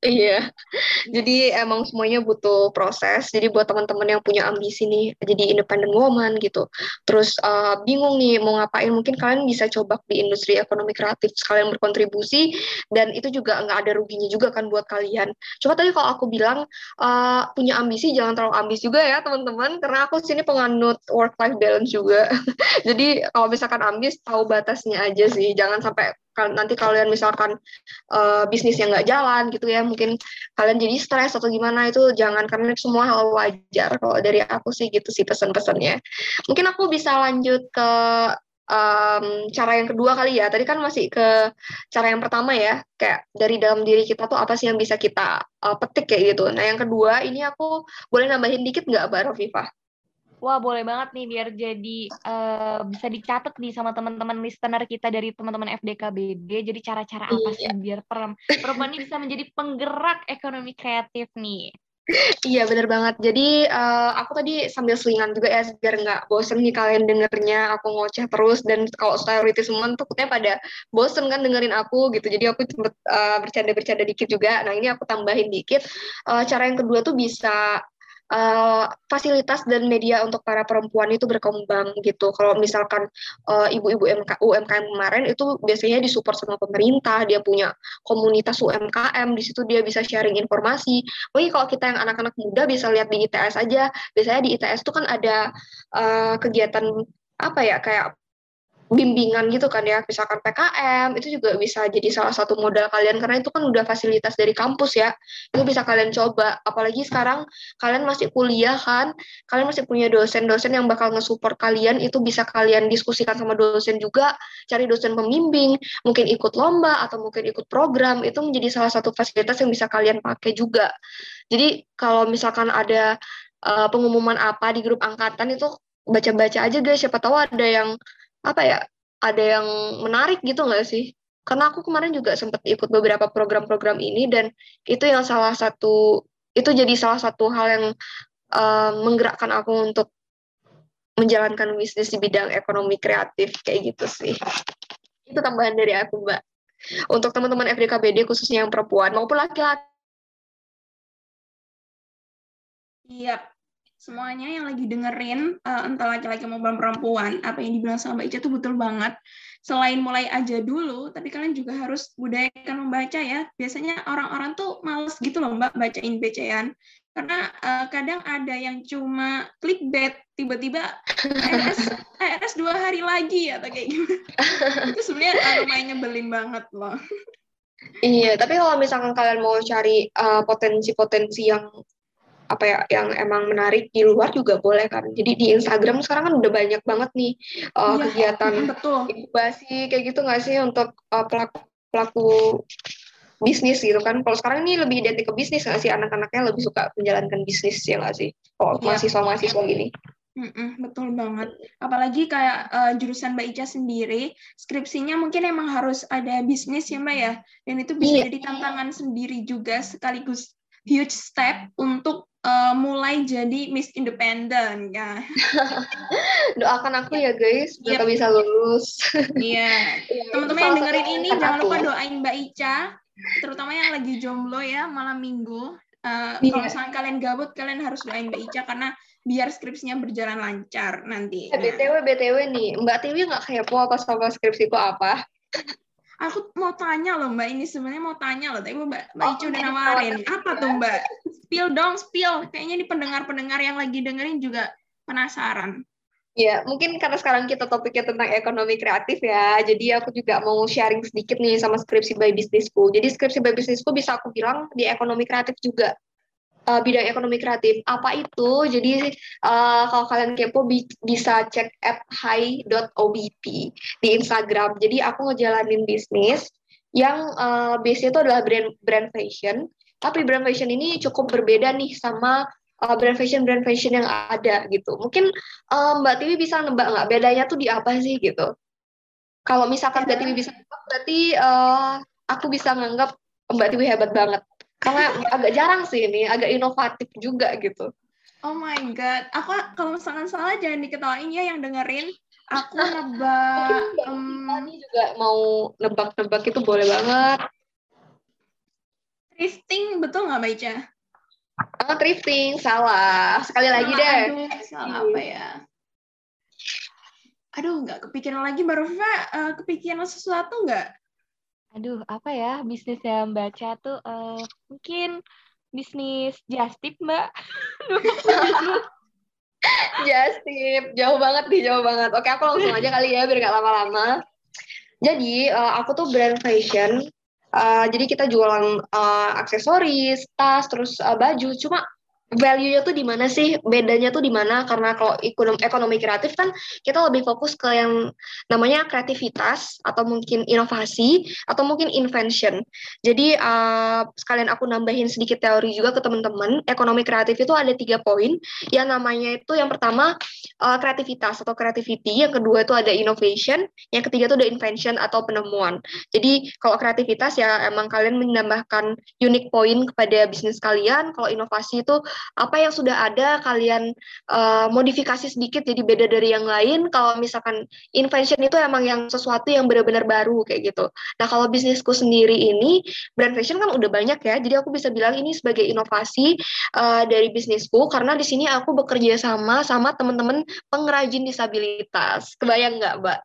Iya. Jadi emang semuanya butuh proses. Jadi buat teman-teman yang punya ambisi nih, jadi independent woman gitu. Terus uh, bingung nih mau ngapain, mungkin kalian bisa coba di industri ekonomi kreatif sekalian berkontribusi dan itu juga nggak ada ruginya juga kan buat kalian. Coba tadi kalau aku bilang uh, punya ambisi jangan terlalu ambis juga ya teman-teman, karena aku sini penganut work life balance juga. jadi kalau misalkan ambis tahu batasnya aja sih, jangan sampai nanti kalian misalkan uh, bisnis yang nggak jalan gitu ya mungkin kalian jadi stres atau gimana itu jangan karena semua hal wajar kalau dari aku sih gitu sih pesan-pesannya. Mungkin aku bisa lanjut ke em, cara yang kedua kali ya. Tadi kan masih ke cara yang pertama ya kayak dari dalam diri kita tuh apa sih yang bisa kita uh, petik kayak gitu. Nah yang kedua ini aku boleh nambahin dikit nggak Mbak Rafifah Wah, boleh banget nih biar jadi eh, bisa dicatat nih sama teman-teman listener kita dari teman-teman FDKBD. Jadi cara-cara apa sih biar perem- perempuan ini bisa menjadi penggerak ekonomi kreatif nih? Iya bener banget. Jadi eh, aku tadi sambil selingan juga ya biar nggak bosen nih kalian dengernya aku ngoceh terus dan kalau priority semua takutnya pada bosen kan dengerin aku gitu. Jadi aku sempet eh, bercanda-bercanda dikit juga. Nah ini aku tambahin dikit. Eh, cara yang kedua tuh bisa eh, fasilitas dan media untuk para perempuan itu berkembang gitu. Kalau misalkan eh, ibu-ibu MK, UMKM kemarin itu biasanya disupport sama pemerintah, dia punya komunitas UMKM, di situ dia bisa sharing informasi. Mungkin kalau kita yang anak-anak muda bisa lihat di ITS aja. Biasanya di ITS itu kan ada eh, kegiatan apa ya kayak bimbingan gitu kan ya, misalkan PKM itu juga bisa jadi salah satu modal kalian karena itu kan udah fasilitas dari kampus ya. Itu bisa kalian coba. Apalagi sekarang kalian masih kuliah kan, kalian masih punya dosen-dosen yang bakal nge-support kalian, itu bisa kalian diskusikan sama dosen juga, cari dosen pembimbing, mungkin ikut lomba atau mungkin ikut program, itu menjadi salah satu fasilitas yang bisa kalian pakai juga. Jadi kalau misalkan ada uh, pengumuman apa di grup angkatan itu baca-baca aja guys, siapa tahu ada yang apa ya, ada yang menarik gitu nggak sih? Karena aku kemarin juga sempat ikut beberapa program-program ini dan itu yang salah satu itu jadi salah satu hal yang uh, menggerakkan aku untuk menjalankan bisnis di bidang ekonomi kreatif kayak gitu sih. Itu tambahan dari aku, Mbak. Untuk teman-teman FDKBD khususnya yang perempuan maupun laki-laki Iya, semuanya yang lagi dengerin, uh, entah laki-laki maupun perempuan, apa yang dibilang sama Mbak Ica itu betul banget. Selain mulai aja dulu, tapi kalian juga harus budayakan membaca ya. Biasanya orang-orang tuh males gitu loh Mbak, bacain bacaan. Karena uh, kadang ada yang cuma clickbait, tiba-tiba ARS, ARS dua hari lagi atau kayak gimana. itu sebenarnya uh, lumayan nyebelin banget loh. Iya, tapi kalau misalkan kalian mau cari uh, potensi-potensi yang apa ya yang emang menarik di luar juga boleh kan. Jadi di Instagram sekarang kan udah banyak banget nih uh, Iya, kegiatan betul. inkubasi kayak gitu nggak sih untuk uh, pelaku pelaku bisnis gitu kan. Kalau sekarang ini lebih identik ke bisnis nggak sih anak-anaknya lebih suka menjalankan bisnis ya nggak sih? Kalau Iya. mahasiswa-mahasiswa gini. Mm-mm, betul banget. Apalagi kayak eh, jurusan Mbak Ica sendiri, skripsinya mungkin emang harus ada bisnis ya Mbak ya. Dan itu bisa Iya. jadi tantangan sendiri juga sekaligus huge step untuk eh, mulai jadi Miss Independent ya. Doakan aku ya guys, biar Yep. bisa lulus. Iya. Itu Teman-teman yang dengerin ini jangan aku. lupa doain Mbak Ica, terutama yang lagi jomblo ya malam minggu. Eh, Iya. Kalau misalnya kalian gabut, kalian harus doain Mbak Ica karena biar skripsinya berjalan lancar nanti. Eh, Nah, BTW, BTW nih, Mbak Tiwi nggak kepo apa sama skripsiku apa? Aku mau tanya loh Mbak, ini sebenarnya mau tanya loh, tapi Mbak, Mbak Oh, Ica udah nawarin. Apa tuh Mbak? Spill dong, spill. Kayaknya di pendengar-pendengar yang lagi dengerin juga penasaran. Ya, mungkin karena sekarang kita topiknya tentang ekonomi kreatif ya, jadi aku juga mau sharing sedikit nih sama skripsi by bisnisku. Jadi skripsi by bisnisku bisa aku bilang di ekonomi kreatif juga. Eh, bidang ekonomi kreatif. Apa itu? Jadi eh, kalau kalian kepo bi- bisa cek at hi.obp di Instagram. Jadi aku ngejalanin bisnis yang eh, base itu adalah brand brand fashion. Tapi brand fashion ini cukup berbeda nih sama uh, brand fashion brand fashion yang ada gitu. Mungkin uh, Mbak Tiwi bisa nebak nggak bedanya tuh di apa sih gitu? Kalau misalkan Mbak Tiwi bisa nebak, berarti uh, aku bisa nganggap Mbak Tiwi hebat banget. Karena agak jarang sih ini, agak inovatif juga gitu. Oh my god, aku kalau misalkan salah jangan diketawain ya yang dengerin. Aku nebak Mungkin Mbak em, Tiwi nih juga mau nebak-nebak itu boleh banget. thrifting betul nggak Mbak Ica? Ah, thrifting, salah. Sekali lagi deh. Aduh, salah apa ya? Aduh, nggak kepikiran lagi. Mbak Rufa, eh, kepikiran sesuatu nggak? Aduh, apa ya bisnis yang baca tuh eh, mungkin bisnis just tip, Mbak. Just tip, jauh banget nih, jauh banget. Oke, aku langsung aja kali ya, biar gak lama-lama. Jadi, eh, aku tuh brand fashion. Eh, jadi kita jualan eh, aksesoris, tas, terus eh, baju. Cuma value-nya tuh di mana sih? Bedanya tuh di mana? Karena kalau ekonomi, ekonomi kreatif kan kita lebih fokus ke yang namanya kreativitas atau mungkin inovasi atau mungkin invention. Jadi eh, sekalian aku nambahin sedikit teori juga ke teman-teman. Ekonomi kreatif itu ada tiga poin. Yang namanya itu yang pertama eh, kreativitas atau creativity, yang kedua itu ada innovation, yang ketiga itu ada invention atau penemuan. Jadi kalau kreativitas ya emang kalian menambahkan unique point kepada bisnis kalian. Kalau inovasi itu apa yang sudah ada kalian eh, modifikasi sedikit jadi beda dari yang lain. Kalau misalkan invention itu emang yang sesuatu yang benar-benar baru kayak gitu. Nah kalau bisnisku sendiri ini brand fashion kan udah banyak ya. Jadi aku bisa bilang ini sebagai inovasi eh, dari bisnisku karena di sini aku bekerja sama sama teman-teman pengrajin disabilitas. Kebayang nggak, Mbak?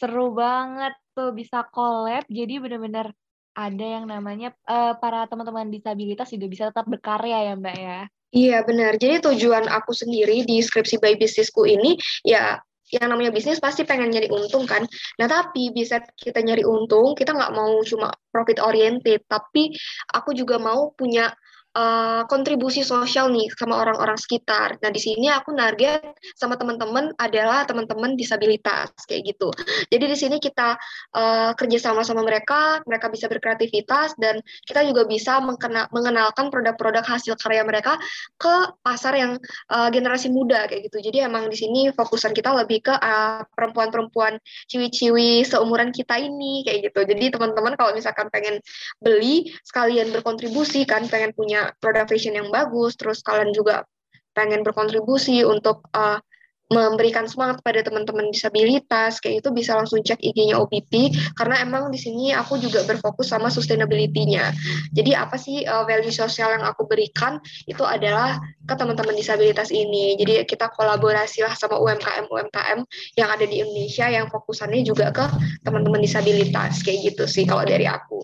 Seru banget tuh bisa collab. Jadi benar-benar ada yang namanya eh, para teman-teman disabilitas juga bisa tetap berkarya ya, Mbak ya. Iya benar. Jadi tujuan aku sendiri di skripsi by bisnisku ini ya yang namanya bisnis pasti pengen nyari untung kan. Nah tapi bisa kita nyari untung, kita nggak mau cuma profit oriented, tapi aku juga mau punya uh, kontribusi sosial nih sama orang-orang sekitar. Nah di sini aku target sama teman-teman adalah teman-teman disabilitas kayak gitu. Jadi di sini kita uh, kerja sama sama mereka, mereka bisa berkreativitas dan kita juga bisa mengkena- mengenalkan produk-produk hasil karya mereka ke pasar yang uh, generasi muda kayak gitu. Jadi emang di sini fokusan kita lebih ke uh, perempuan-perempuan ciwi-ciwi seumuran kita ini kayak gitu. Jadi teman-teman kalau misalkan pengen beli sekalian berkontribusi kan pengen punya produk fashion yang bagus, terus kalian juga pengen berkontribusi untuk uh, memberikan semangat pada teman-teman disabilitas kayak itu bisa langsung cek IG-nya OPP karena emang di sini aku juga berfokus sama sustainability-nya. Jadi apa sih uh, value sosial yang aku berikan itu adalah ke teman-teman disabilitas ini. Jadi kita kolaborasi lah sama UMKM UMKM yang ada di Indonesia yang fokusannya juga ke teman-teman disabilitas kayak gitu sih kalau dari aku.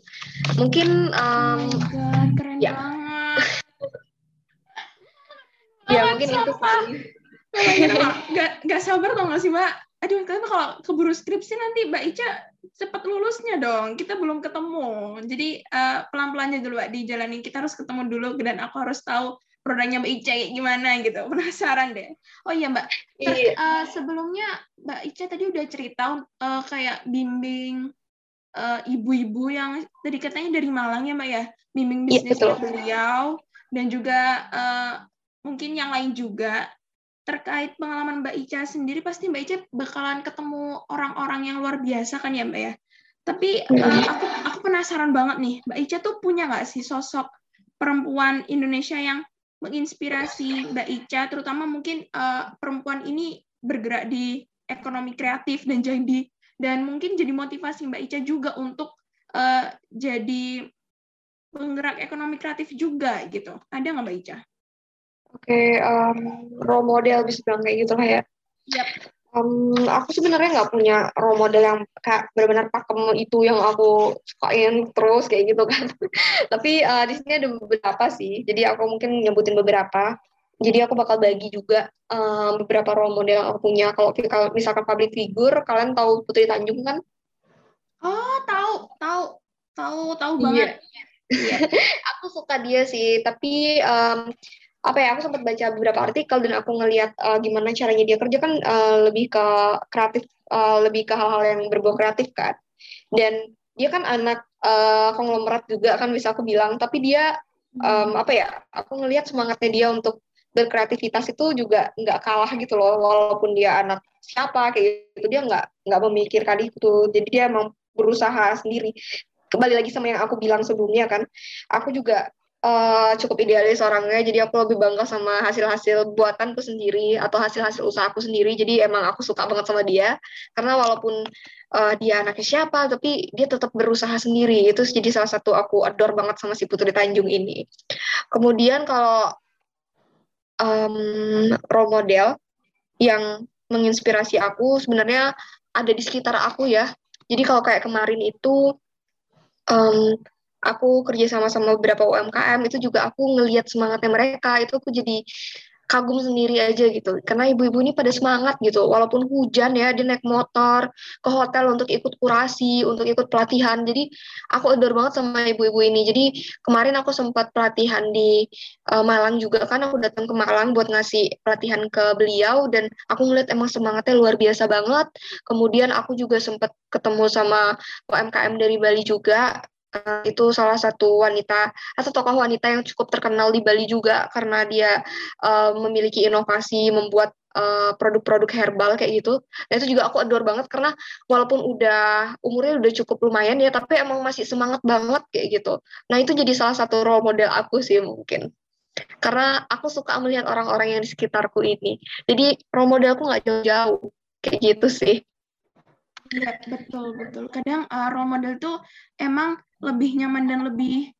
Mungkin um, Oh God, keren ya. banget. ya mungkin itu sumpah. sih. Gak, gak, gak sabar tau gak sih Mbak? Aduh, tapi kalau keburu skripsi nanti Mbak Ica cepat lulusnya dong. Kita belum ketemu. Jadi eh, pelan-pelannya dulu Mbak dijalanin. Kita harus ketemu dulu dan aku harus tahu produknya Mbak Ica kayak gimana gitu. Penasaran deh. Oh iya Mbak, Ter- Iya. eh, sebelumnya Mbak Ica tadi udah cerita eh, kayak bimbing eh, ibu-ibu yang tadi katanya dari Malang ya Mbak ya, bimbing Iya, bisnisnya betul. beliau dan juga eh, mungkin yang lain juga terkait pengalaman Mbak Ica sendiri pasti Mbak Ica bakalan ketemu orang-orang yang luar biasa kan ya Mbak ya. Tapi eh, aku aku penasaran banget nih Mbak Ica tuh punya nggak sih sosok perempuan Indonesia yang menginspirasi Mbak Ica, terutama mungkin eh, perempuan ini bergerak di ekonomi kreatif dan jadi dan mungkin jadi motivasi Mbak Ica juga untuk eh, jadi penggerak ekonomi kreatif juga gitu. Ada nggak Mbak Ica? Oke, okay, um, role model bisa bilang kayak gitu lah ya. Yep. Um, aku sebenarnya nggak punya role model yang kayak benar-benar pakem itu yang aku sukain terus kayak gitu kan. Tapi uh, di sini ada beberapa sih. Jadi aku mungkin nyebutin beberapa. Jadi aku bakal bagi juga um, beberapa role model yang aku punya. Kalau misalkan public figure, kalian tahu Putri Tanjung kan? Oh, tahu, tahu, tahu, tahu iya. banget. Iya. aku suka dia sih, tapi um, apa ya aku sempat baca beberapa artikel dan aku ngelihat uh, gimana caranya dia kerja kan uh, lebih ke kreatif uh, lebih ke hal-hal yang berbau kreatif kan dan dia kan anak uh, konglomerat juga kan bisa aku bilang tapi dia um, apa ya aku ngelihat semangatnya dia untuk berkreativitas itu juga nggak kalah gitu loh walaupun dia anak siapa kayak gitu dia nggak nggak memikirkan itu. Jadi dia emang berusaha sendiri. Kembali lagi sama yang aku bilang sebelumnya kan aku juga uh, cukup idealis orangnya jadi aku lebih bangga sama hasil-hasil buatanku sendiri atau hasil-hasil usahaku sendiri. Jadi emang aku suka banget sama dia karena walaupun uh, dia anaknya siapa tapi dia tetap berusaha sendiri. Itu jadi salah satu aku adore banget sama si Putri Tanjung ini. Kemudian kalau um, role model yang menginspirasi aku sebenarnya ada di sekitar aku ya. Jadi kalau kayak kemarin itu um, aku kerja sama sama beberapa UMKM itu juga aku ngelihat semangatnya mereka itu aku jadi kagum sendiri aja gitu. Karena ibu-ibu ini pada semangat gitu. Walaupun hujan ya dia naik motor ke hotel untuk ikut kurasi untuk ikut pelatihan. Jadi aku adore banget sama ibu-ibu ini. Jadi kemarin aku sempat pelatihan di uh, Malang juga kan. Aku datang ke Malang buat ngasih pelatihan ke beliau. Dan aku ngeliat emang semangatnya luar biasa banget. Kemudian aku juga sempat ketemu sama UMKM dari Bali juga itu salah satu wanita atau tokoh wanita yang cukup terkenal di Bali juga karena dia uh, memiliki inovasi membuat eh, produk-produk herbal kayak gitu. Nah itu juga aku adore banget karena walaupun udah umurnya udah cukup lumayan ya, tapi emang masih semangat banget kayak gitu. Nah itu jadi salah satu role model aku sih mungkin. Karena aku suka melihat orang-orang yang di sekitarku ini. Jadi role modelku nggak jauh-jauh kayak gitu sih. Iya, betul, betul. Kadang uh, role model tuh emang lebih nyaman dan lebih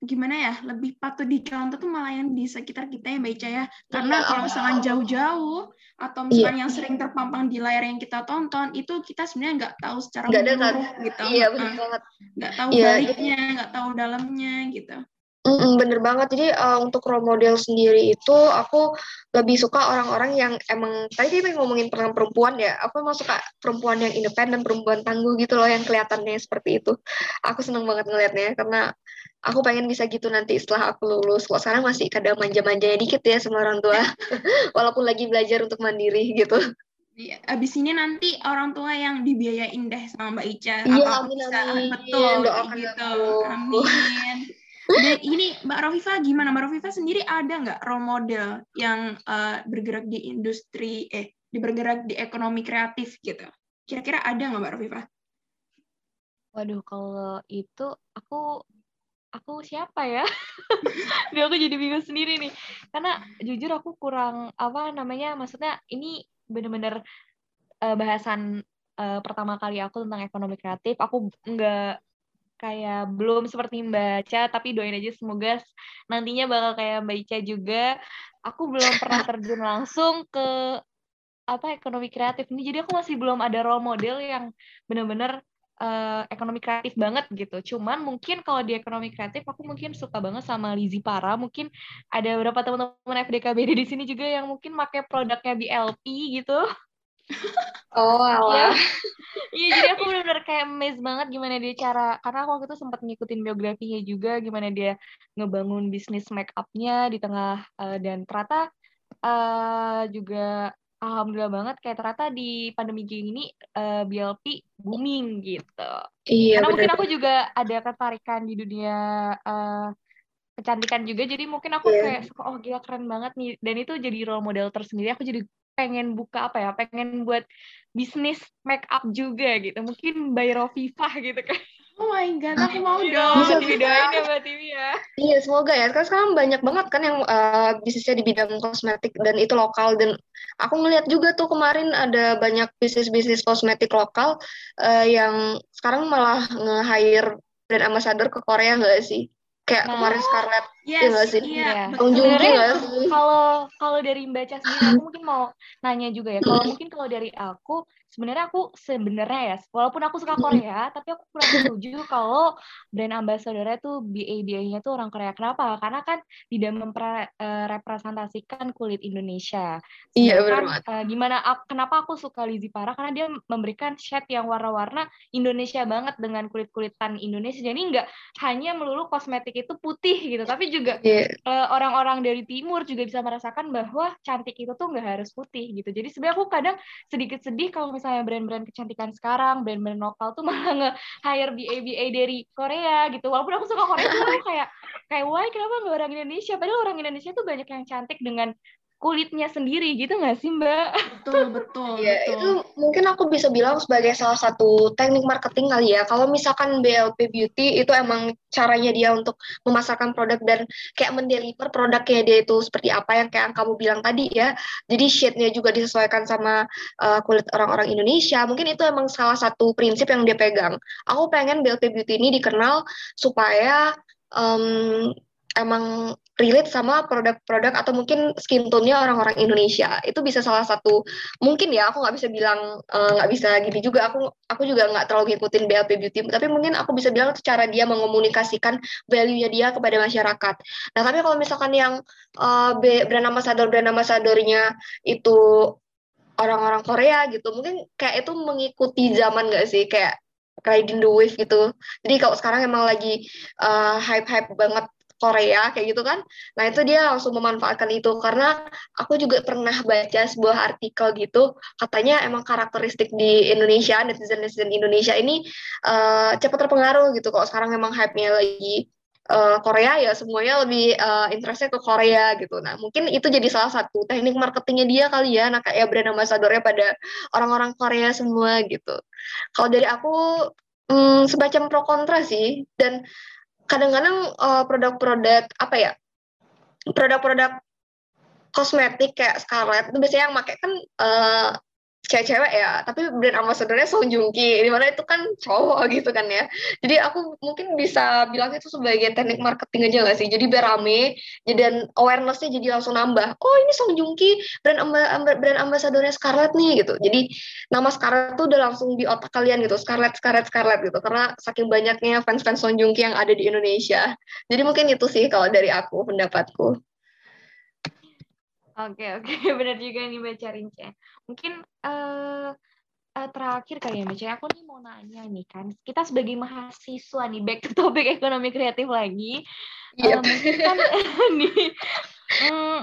gimana ya lebih patut dicontoh tuh malah yang di sekitar kita ya Mbak Ica ya karena yeah. kalau misalkan jauh-jauh atau misalnya yeah. yang sering terpampang di layar yang kita tonton itu kita sebenarnya nggak tahu secara menyeluruh gitu iya benar banget nggak tahu yeah. baliknya nggak tahu dalamnya gitu Bener banget. Jadi uh, untuk role model sendiri itu aku lebih suka orang-orang yang emang tadi kita ngomongin tentang perempuan ya. Aku emang suka perempuan yang independen, perempuan tangguh gitu loh yang kelihatannya seperti itu. Aku seneng banget ngelihatnya karena aku pengen bisa gitu nanti setelah aku lulus. Kok sekarang masih kadang manja-manjanya dikit ya sama orang tua, walaupun lagi belajar untuk mandiri gitu. Iya, abis ini nanti orang tua yang dibiayain deh sama Mbak Ica. Iya, amin, amin. Betul, doakan gitu. Amin. Dan ini Mbak Rofifa gimana? Mbak Rofifa sendiri ada nggak role model yang uh, bergerak di industri eh di bergerak di ekonomi kreatif gitu? Kira-kira ada nggak Mbak Rofifa? Waduh, kalau itu aku aku siapa ya? Dia aku jadi bingung sendiri nih. Karena jujur aku kurang apa namanya? Maksudnya ini bener-bener uh, bahasan uh, pertama kali aku tentang ekonomi kreatif. Aku nggak kayak belum seperti Mbak Ica, tapi doain aja semoga nantinya bakal kayak Mbak Ica juga. Aku belum pernah terjun langsung ke apa ekonomi kreatif ini, jadi aku masih belum ada role model yang benar-benar uh, ekonomi kreatif banget gitu. Cuman mungkin kalau di ekonomi kreatif aku mungkin suka banget sama Lizzy Para. Mungkin ada beberapa teman-teman FDKBD di sini juga yang mungkin pakai produknya BLP gitu. Oh, alah. Iya, jadi aku benar-benar kayak amazed banget gimana dia cara karena aku waktu itu sempat ngikutin biografinya juga gimana dia ngebangun bisnis make up-nya di tengah uh, dan ternyata uh, juga alhamdulillah banget kayak ternyata di pandemi gini uh, eh, BLP booming gitu. Iya, Karena bener. mungkin aku juga ada ketertarikan di dunia uh, kecantikan juga jadi mungkin aku yeah. kayak oh gila keren banget nih dan itu jadi role model tersendiri aku jadi pengen buka apa ya pengen buat bisnis make up juga gitu mungkin by Rofifah gitu kan Oh my god, aku mau dong. Bisa videoin ya Mbak Tiwi ya. Iya, semoga ya. Sekarang, sekarang banyak banget kan yang uh, bisnisnya di bidang kosmetik dan itu lokal dan aku ngeliat juga tuh kemarin ada banyak bisnis-bisnis kosmetik lokal uh, yang sekarang malah nge-hire brand ambassador ke Korea nggak sih? Kayak nah, kemarin Scarlett, yes, ya nggak sih? Iya. Nggak sih? Kalau kalau dari Mbak Ca sendiri, aku mungkin mau nanya juga ya. Kalau mungkin kalau dari aku, sebenarnya aku sebenarnya ya, walaupun aku suka Korea, tapi aku kurang setuju kalau brand ambassador-nya tuh BA-BA-nya tuh orang Korea. Kenapa? Karena kan tidak merepresentasikan kulit Indonesia. Iya, benar uh, gimana? Kenapa aku suka Lizzy Para? Karena dia memberikan shade yang warna-warna Indonesia banget dengan kulit-kulitan Indonesia. Jadi nggak hanya melulu kosmetik itu putih gitu, tapi juga yeah. Iya. uh, orang-orang dari timur juga bisa merasakan bahwa cantik itu tuh nggak harus putih gitu. Jadi sebenarnya aku kadang sedikit sedih kalau misalnya brand-brand kecantikan sekarang, brand-brand lokal tuh malah nge-hire BA-BA dari Korea gitu. Walaupun aku suka Korea tuh kayak kayak why kenapa nggak orang Indonesia? Padahal orang Indonesia tuh banyak yang cantik dengan kulitnya sendiri gitu nggak sih Mbak? Betul betul. ya betul. itu mungkin aku bisa bilang sebagai salah satu teknik marketing kali ya. Kalau misalkan BLP Beauty itu emang caranya dia untuk memasarkan produk dan kayak mendeliver produknya dia itu seperti apa yang kayak kamu bilang tadi ya. Jadi shade-nya juga disesuaikan sama uh, kulit orang-orang Indonesia. Mungkin itu emang salah satu prinsip yang dia pegang. Aku pengen BLP Beauty ini dikenal supaya um, emang relate sama produk-produk atau mungkin skin tone-nya orang-orang Indonesia. Itu bisa salah satu mungkin ya aku nggak bisa bilang eh, nggak uh, bisa gini juga. Aku aku juga nggak terlalu ngikutin BLP Beauty tapi mungkin aku bisa bilang cara dia mengomunikasikan value-nya dia kepada masyarakat. Nah tapi kalau misalkan yang uh, brand ambassador brand ambassadornya itu orang-orang Korea gitu mungkin kayak itu mengikuti zaman nggak sih? Kayak riding the wave gitu. Jadi kalau sekarang emang lagi uh, hype-hype banget Korea kayak gitu kan. Nah, itu dia langsung memanfaatkan itu karena aku juga pernah baca sebuah artikel gitu, katanya emang karakteristik di Indonesia, netizen-netizen Indonesia ini uh, cepat terpengaruh gitu kok sekarang emang hype-nya lagi uh, Korea ya semuanya lebih uh, interestnya ke Korea gitu. Nah, mungkin itu jadi salah satu teknik marketingnya dia kali ya, nah kayak brand ambassadornya pada orang-orang Korea semua gitu. Kalau dari aku hmm, semacam pro kontra sih dan kadang-kadang uh, produk-produk apa ya produk-produk kosmetik kayak Scarlett itu biasanya yang pakai kan uh, cewek-cewek ya, tapi brand ambassadornya Song Joong Ki, di mana itu kan cowok gitu kan ya. Jadi aku mungkin bisa bilang itu sebagai teknik marketing aja nggak sih? Jadi biar rame, dan awarenessnya jadi langsung nambah. Oh ini Song Joong Ki, brand, amba, brand ambassadornya Scarlett nih gitu. Jadi nama Scarlett tuh udah langsung di otak kalian gitu, Scarlett, Scarlett, Scarlett gitu. Karena saking banyaknya fans-fans Song Joong Ki yang ada di Indonesia. Jadi mungkin itu sih kalau dari aku, pendapatku. Oke oke benar juga nih Mbak Carince. Mungkin uh, uh, terakhir kali ya Mbak Aku nih mau nanya nih kan, kita sebagai mahasiswa nih back to topik ekonomi kreatif lagi. Yep. Uh, mungkin kan nih um,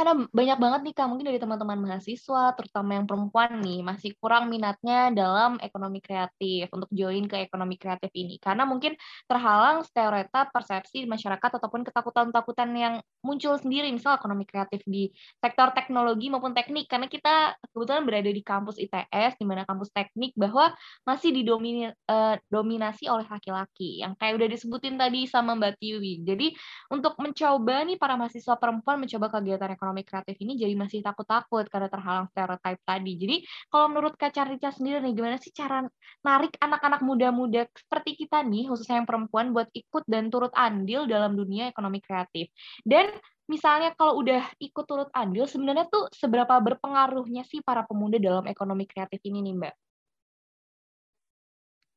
karena banyak banget nih Kak, mungkin dari teman-teman mahasiswa, terutama yang perempuan nih, masih kurang minatnya dalam ekonomi kreatif, untuk join ke ekonomi kreatif ini. Karena mungkin terhalang stereotip persepsi masyarakat ataupun ketakutan-ketakutan yang muncul sendiri, misal ekonomi kreatif di sektor teknologi maupun teknik, karena kita kebetulan berada di kampus ITS, di mana kampus teknik, bahwa masih didominasi eh, oleh laki-laki, yang kayak udah disebutin tadi sama Mbak Tiwi. Jadi, untuk mencoba nih para mahasiswa perempuan mencoba kegiatan ekonomi kreatif ini jadi masih takut-takut karena terhalang stereotip tadi. Jadi kalau menurut Kak Carita sendiri nih, gimana sih cara narik anak-anak muda-muda seperti kita nih, khususnya yang perempuan, buat ikut dan turut andil dalam dunia ekonomi kreatif? Dan misalnya kalau udah ikut turut andil, sebenarnya tuh seberapa berpengaruhnya sih para pemuda dalam ekonomi kreatif ini nih Mbak?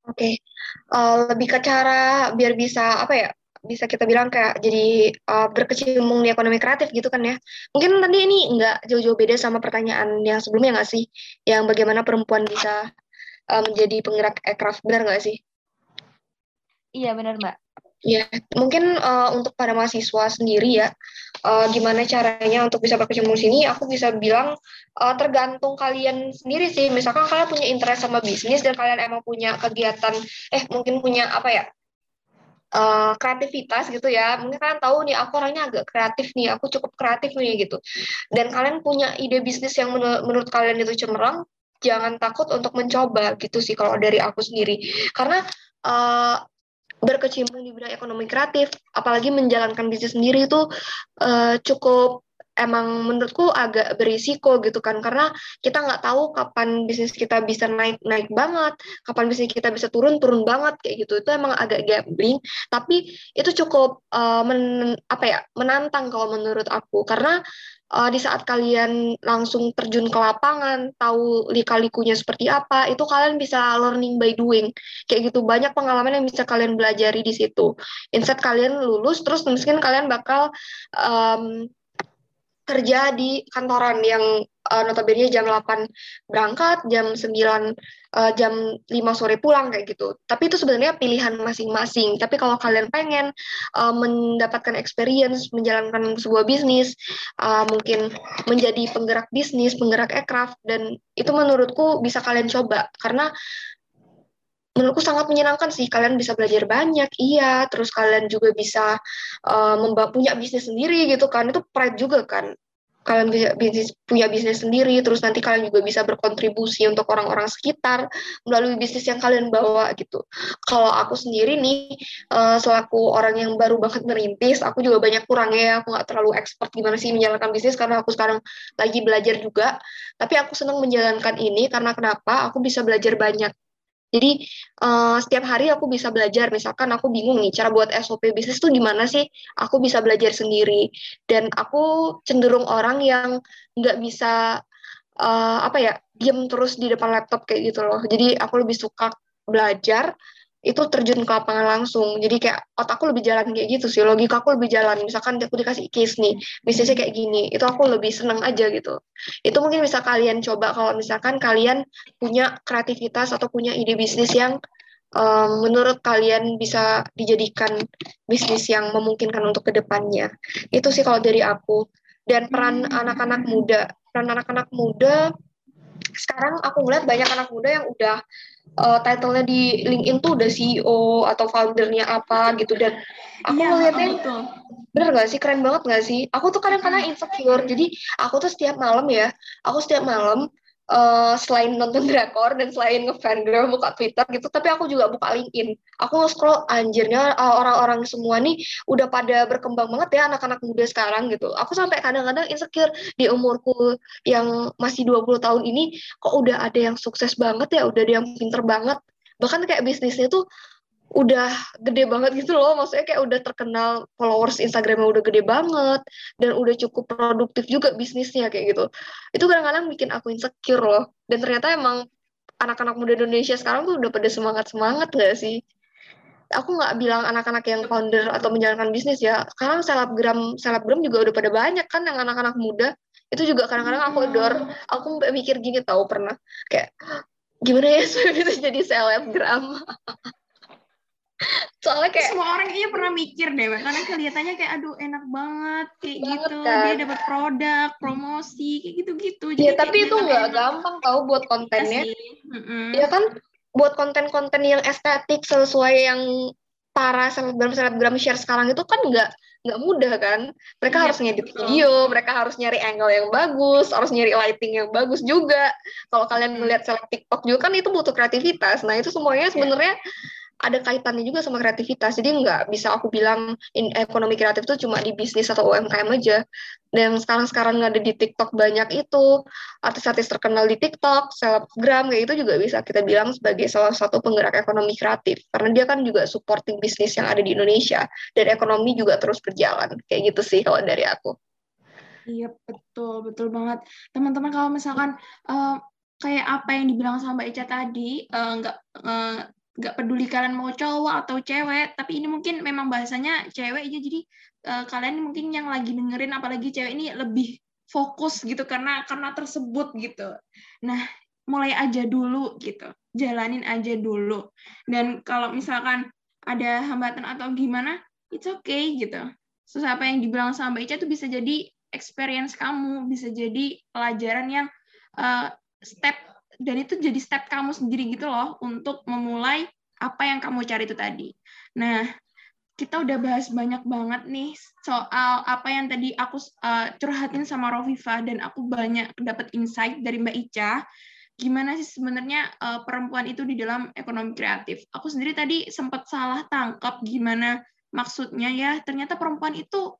Oke, okay. uh, eh, lebih ke cara biar bisa apa ya bisa kita bilang kayak jadi uh, berkecimpung di ekonomi kreatif gitu kan ya. Mungkin tadi ini nggak jauh-jauh beda sama pertanyaan yang sebelumnya nggak sih? Yang bagaimana perempuan bisa uh, menjadi penggerak aircraft, benar nggak sih? Iya benar mbak. Ya, mungkin uh, untuk para mahasiswa sendiri ya, uh, gimana caranya untuk bisa berkecimpung sini? Aku bisa bilang uh, tergantung kalian sendiri sih. Misalkan kalian punya interest sama bisnis dan kalian emang punya kegiatan, eh mungkin punya apa ya, uh, kreativitas gitu ya. Mungkin kalian tahu nih aku orangnya agak kreatif nih aku cukup kreatif nih gitu. Dan kalian punya ide bisnis yang menur menurut kalian itu cemerlang jangan takut untuk mencoba gitu sih kalau dari aku sendiri. Karena uh, berkecimpung di bidang ekonomi kreatif apalagi menjalankan bisnis sendiri itu uh, cukup emang menurutku agak berisiko gitu kan karena kita nggak tahu kapan bisnis kita bisa naik naik banget kapan bisnis kita bisa turun turun banget kayak gitu itu emang agak gambling tapi itu cukup uh, men, apa ya menantang kalau menurut aku karena uh, di saat kalian langsung terjun ke lapangan, tahu lika-likunya seperti apa, itu kalian bisa learning by doing. Kayak gitu banyak pengalaman yang bisa kalian belajari di situ. Instead kalian lulus, terus mungkin kalian bakal um, kerja di kantoran yang uh, notabene jam 8 berangkat, jam 9 uh, jam 5 sore pulang kayak gitu. Tapi itu sebenarnya pilihan masing-masing. Tapi kalau kalian pengen uh, mendapatkan experience menjalankan sebuah bisnis, uh, mungkin menjadi penggerak bisnis, penggerak aircraft dan itu menurutku bisa kalian coba karena menurutku sangat menyenangkan sih kalian bisa belajar banyak iya terus kalian juga bisa uh, punya bisnis sendiri gitu kan itu pride juga kan kalian bisa bisnis, punya bisnis sendiri, terus nanti kalian juga bisa berkontribusi untuk orang-orang sekitar melalui bisnis yang kalian bawa gitu. Kalau aku sendiri nih, uh, selaku orang yang baru banget merintis, aku juga banyak kurangnya ya, aku nggak terlalu expert gimana sih menjalankan bisnis karena aku sekarang lagi belajar juga. Tapi aku senang menjalankan ini karena kenapa? Aku bisa belajar banyak jadi uh, setiap hari aku bisa belajar. Misalkan aku bingung nih cara buat SOP bisnis tuh gimana sih? Aku bisa belajar sendiri. Dan aku cenderung orang yang nggak bisa uh, apa ya diam terus di depan laptop kayak gitu loh. Jadi aku lebih suka belajar itu terjun ke lapangan langsung. Jadi kayak otakku lebih jalan kayak gitu sih, logika aku lebih jalan. Misalkan aku dikasih case nih, bisnisnya kayak gini, itu aku lebih seneng aja gitu. Itu mungkin bisa kalian coba kalau misalkan kalian punya kreativitas atau punya ide bisnis yang um, menurut kalian bisa dijadikan bisnis yang memungkinkan untuk ke depannya. Itu sih kalau dari aku. Dan peran anak-anak muda, peran anak-anak muda sekarang aku ngeliat banyak anak muda yang udah uh, title-nya di LinkedIn tuh udah CEO atau foundernya apa gitu. Dan aku iya, ngeliatnya betul. bener gak sih? Keren banget gak sih? Aku tuh kadang-kadang insecure. Jadi aku tuh setiap malam ya aku setiap malam uh, selain nonton drakor dan selain ngefangirl buka Twitter gitu, tapi aku juga buka LinkedIn. Aku nge-scroll anjirnya uh, orang-orang semua nih udah pada berkembang banget ya anak-anak muda sekarang gitu. Aku sampai kadang-kadang insecure di umurku yang masih 20 tahun ini kok udah ada yang sukses banget ya, udah ada yang pinter banget. Bahkan kayak bisnisnya tuh udah gede banget gitu loh. Maksudnya kayak udah terkenal followers Instagramnya udah gede banget dan udah cukup produktif juga bisnisnya kayak gitu. Itu kadang-kadang bikin aku insecure loh. Dan ternyata emang anak-anak muda Indonesia sekarang tuh udah pada semangat semangat gak sih? Aku nggak bilang anak-anak yang founder atau menjalankan bisnis ya. Sekarang selebgram selebgram juga udah pada banyak kan yang anak-anak muda. Itu juga kadang-kadang aku adore. Aku mikir gini tahu pernah? Kayak gimana ya supaya bisa jadi selebgram soalnya kayak semua orang kayaknya pernah mikir deh karena kelihatannya kayak aduh enak banget kayak banget, gitu. kan? dia dapat produk promosi kayak gitu gitu ya tapi itu nggak gampang tau buat kontennya. ya kan? Buat konten-konten yang estetik sesuai yang para selebgram selebgram share sekarang itu kan nggak nggak mudah kan? Mereka ya, harus ngedit video mereka harus nyari angle yang bagus harus nyari lighting yang bagus juga. Kalau kalian melihat seleb TikTok juga kan itu butuh kreativitas. Nah itu semuanya iya. sebenarnya ada kaitannya juga sama kreativitas. Jadi nggak bisa aku bilang in, ekonomi kreatif itu cuma di bisnis atau UMKM aja. Dan sekarang-sekarang ada di TikTok banyak itu, artis-artis terkenal di TikTok, selebgram, kayak itu juga bisa kita bilang sebagai salah satu penggerak ekonomi kreatif. Karena dia kan juga supporting bisnis yang ada di Indonesia. Dan ekonomi juga terus berjalan. Kayak gitu sih kalau dari aku. Iya, betul. Betul banget. Teman-teman kalau misalkan uh, kayak apa yang dibilang sama Mbak Ica tadi, uh, nggak uh, nggak peduli kalian mau cowok atau cewek tapi ini mungkin memang bahasanya cewek aja. Jadi uh, kalian mungkin yang lagi dengerin apalagi cewek ini lebih fokus gitu karena karena tersebut gitu. Nah mulai aja dulu gitu. Jalanin aja dulu. Dan kalau misalkan ada hambatan atau gimana it's okay gitu. Terus apa yang dibilang sama Mbak Ica itu bisa jadi experience kamu bisa jadi pelajaran yang uh, step dan itu jadi step kamu sendiri gitu loh untuk memulai apa yang kamu cari itu tadi. Nah, kita udah bahas banyak banget nih soal apa yang tadi aku uh, curhatin sama Rofifa dan aku banyak dapat insight dari Mbak Ica gimana sih sebenarnya uh, perempuan itu di dalam ekonomi kreatif. Aku sendiri tadi sempat salah tangkap gimana maksudnya ya. Ternyata perempuan itu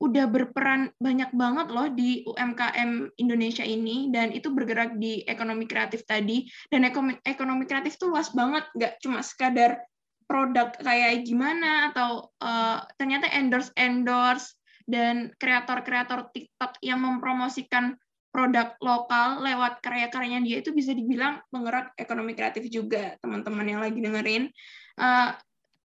udah berperan banyak banget loh di UMKM Indonesia ini dan itu bergerak di ekonomi kreatif tadi dan ekonomi, ekonomi kreatif tuh luas banget nggak cuma sekadar produk kayak gimana atau uh, ternyata endorse endorse dan kreator-kreator TikTok yang mempromosikan produk lokal lewat karya-karyanya dia itu bisa dibilang penggerak ekonomi kreatif juga teman-teman yang lagi dengerin. Uh,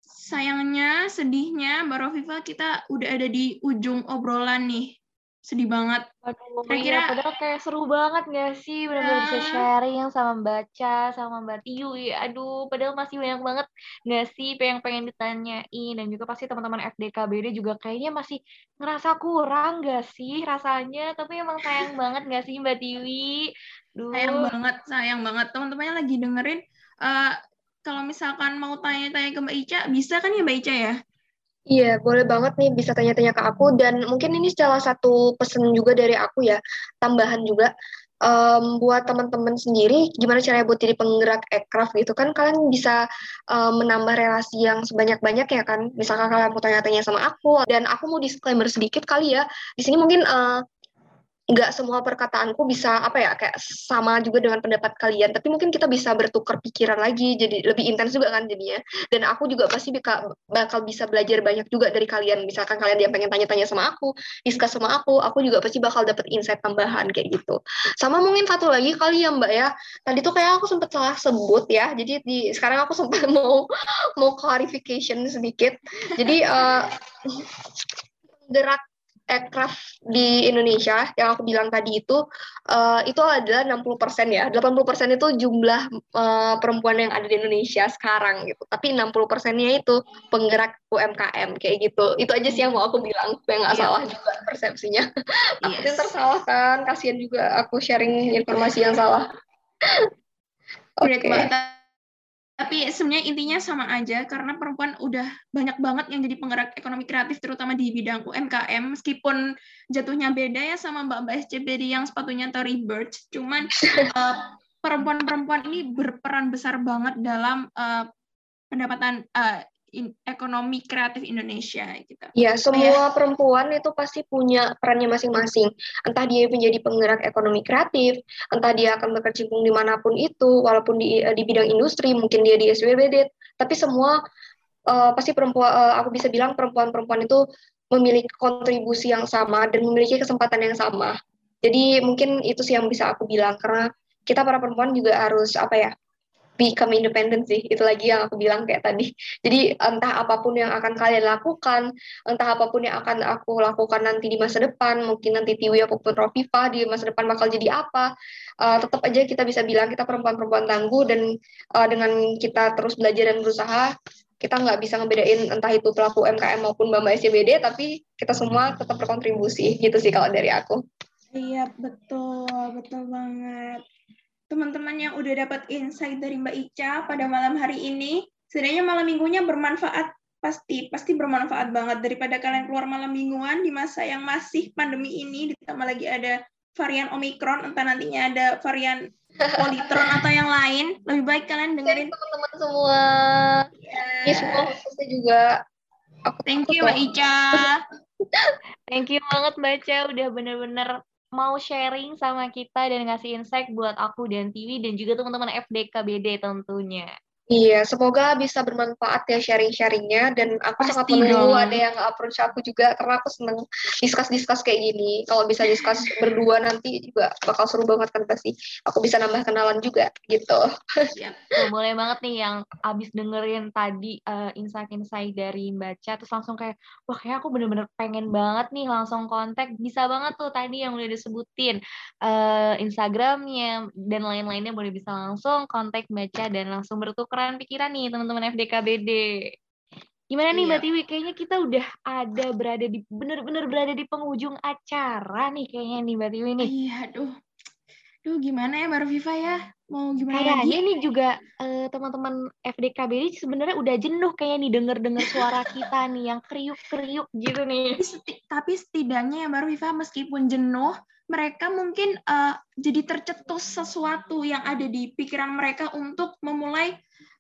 sayangnya, sedihnya, Mbak Rofifa kita udah ada di ujung obrolan nih sedih banget. Aduh, Kira-kira iya, padahal kayak seru banget gak sih benar-benar uh, bisa sharing yang sama baca sama Mbak Tiu. Aduh, padahal masih banyak banget gak sih pengen pengen ditanyain dan juga pasti teman-teman FDKBD juga kayaknya masih ngerasa kurang gak sih rasanya. Tapi emang sayang banget gak sih Mbak Tiwi? Duh. Sayang banget, sayang banget. Teman-temannya lagi dengerin. Uh, kalau misalkan mau tanya-tanya ke Mbak Ica, bisa kan ya Mbak Ica ya? Iya, boleh banget nih bisa tanya-tanya ke aku. Dan mungkin ini salah satu pesan juga dari aku ya, tambahan juga. Um, buat teman-teman sendiri gimana caranya buat jadi penggerak aircraft gitu kan? Kalian bisa um, menambah relasi yang sebanyak-banyak ya kan? Misalkan kalian mau tanya-tanya sama aku dan aku mau disclaimer sedikit kali ya. Di sini mungkin uh, nggak semua perkataanku bisa apa ya kayak sama juga dengan pendapat kalian tapi mungkin kita bisa bertukar pikiran lagi jadi lebih intens juga kan jadinya. Dan aku juga pasti bisa bakal bisa belajar banyak juga dari kalian. Misalkan kalian yang pengen tanya-tanya sama aku diskus sama aku aku juga pasti bakal dapet insight tambahan kayak gitu. Sama mungkin satu lagi kali ya mbak ya. Tadi tuh kayak aku sempat salah sebut ya jadi di sekarang aku sempat mau mau clarification sedikit. Jadi uh, gerak aircraft di Indonesia yang aku bilang tadi itu uh, itu adalah 60% ya. 80% itu jumlah uh, perempuan yang ada di Indonesia sekarang gitu. Tapi 60%-nya itu penggerak UMKM kayak gitu. Itu aja sih yang mau aku bilang. Supaya nggak yeah. salah juga persepsinya. Yes. Aku tersalah kan. Kasihan juga aku sharing informasi yang salah. Oke. Okay tapi sebenarnya intinya sama aja karena perempuan udah banyak banget yang jadi penggerak ekonomi kreatif terutama di bidang UMKM meskipun jatuhnya beda ya sama Mbak-mbak SCBD yang sepatunya Tory Burch cuman uh, perempuan-perempuan ini berperan besar banget dalam uh, pendapatan uh, in, ekonomi kreatif Indonesia gitu. Ya, semua ya. perempuan itu pasti punya perannya masing-masing. Entah dia menjadi penggerak ekonomi kreatif, entah dia akan berkecimpung di mana pun itu, walaupun di eh, di bidang industri, mungkin dia di SWBD, tapi semua uh, pasti perempuan uh, aku bisa bilang perempuan-perempuan itu memiliki kontribusi yang sama dan memiliki kesempatan yang sama. Jadi mungkin itu sih yang bisa aku bilang karena kita para perempuan juga harus apa ya become independent sih. Itu lagi yang aku bilang kayak tadi. Jadi entah apa pun yang akan kalian lakukan entah apa pun yang akan aku lakukan nanti di masa depan mungkin nanti Tiwi apa pun Rofifa di masa depan bakal jadi apa uh, tetap aja kita bisa bilang kita perempuan-perempuan tangguh dan uh, dengan kita terus belajar dan berusaha kita nggak bisa ngebedain entah itu pelaku MKM maupun Mbak SCBD tapi kita semua tetap berkontribusi. Gitu sih kalau dari aku. Iya betul. Betul banget teman-teman yang udah dapat insight dari Mbak Ica pada malam hari ini. Setidaknya malam minggunya bermanfaat. Pasti pasti bermanfaat banget daripada kalian keluar malam mingguan di masa yang masih pandemi ini ditambah lagi ada varian Omikron entah nantinya ada varian Politron atau yang lain. Lebih baik kalian dengerin. teman-teman semua. Yeah. semua khususnya juga aku thank you Mbak Ica. Thank you banget baca udah bener-bener mau sharing sama kita dan ngasih insight buat aku dan Tiwi dan juga teman-teman FDKBD tentunya. Iya, semoga bisa bermanfaat ya sharing-sharingnya dan aku Pasti sangat menunggu ada yang approach aku juga karena aku seneng discuss-discuss kayak gini. Kalau bisa discuss berdua nanti juga bakal seru banget kan pasti. Aku bisa nambah kenalan juga gitu. Ya, tuh, boleh banget nih yang abis dengerin tadi uh, insight-insight dari baca terus langsung kayak wah kayak aku bener-bener pengen banget nih langsung kontak. Bisa banget tuh tadi yang udah disebutin uh, Instagramnya dan lain-lainnya boleh bisa langsung kontak baca dan langsung bertukar tukeran pikiran nih teman-teman FDKBD. Gimana nih iya. Mbak Tiwi? Kayaknya kita udah ada berada di bener-bener berada di penghujung acara nih kayaknya nih Mbak Tiwi nih. Iya, aduh. Duh, gimana ya Mbak Viva ya? Mau gimana Kayaknya lagi? ini juga uh, teman-teman FDKBD sebenarnya udah jenuh kayaknya nih denger-denger suara kita nih yang kriuk-kriuk gitu nih. Tapi setidaknya ya Mbak Viva meskipun jenuh, mereka mungkin uh, jadi tercetus sesuatu yang ada di pikiran mereka untuk memulai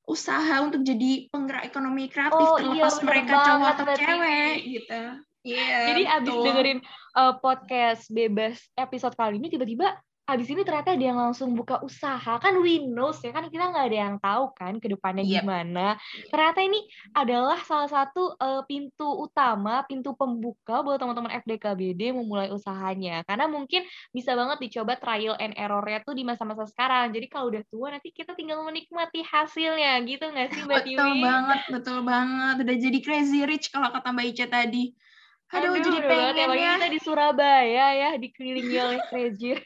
usaha untuk jadi penggerak ekonomi kreatif oh, terlepas iya, mereka cowok atau cewek gitu. Iya. Yeah, Jadi abis dengerin uh, podcast bebas episode kali ini tiba-tiba habis ini ternyata yang langsung buka usaha kan we knows ya kan kita nggak ada yang tahu kan ke depannya Yep. gimana ternyata ini adalah salah satu eh, pintu utama pintu pembuka buat teman-teman FDKBD memulai usahanya karena mungkin bisa banget dicoba trial and error-nya tuh di masa-masa sekarang jadi kalau udah tua nanti kita tinggal menikmati hasilnya gitu nggak sih Mbak Betul Tiwi? banget, betul banget. Udah jadi crazy rich kalau kata Mbak Ica tadi. Aduh, Aduh, jadi pengen ya. kita di Surabaya ya, dikelilingi oleh crazy.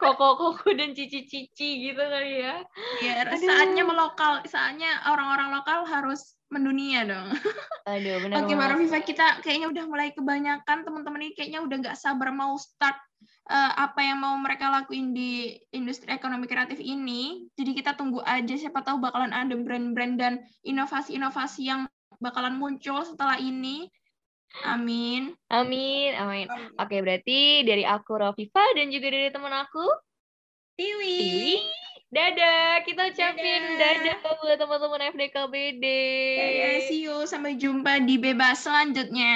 Koko-koko dan cici-cici gitu kali ya. Ya, Aduh. saatnya melokal, saatnya orang-orang lokal harus mendunia dong. Aduh, benar Oke, banget. Mbak Viva, kita kayaknya udah mulai kebanyakan teman-teman ini kayaknya udah nggak sabar mau start eh, apa yang mau mereka lakuin di industri ekonomi kreatif ini. Jadi kita tunggu aja, siapa tahu bakalan ada brand-brand dan inovasi-inovasi yang bakalan muncul setelah ini. Amin. Amin, amin. Oke, berarti dari aku Rafifa dan juga dari teman aku Tiwi. Tiwi. Dadah, kita ucapin Dadah. dadah, buat teman-teman FDKBD. Ya, see you. Sampai jumpa di bebas selanjutnya.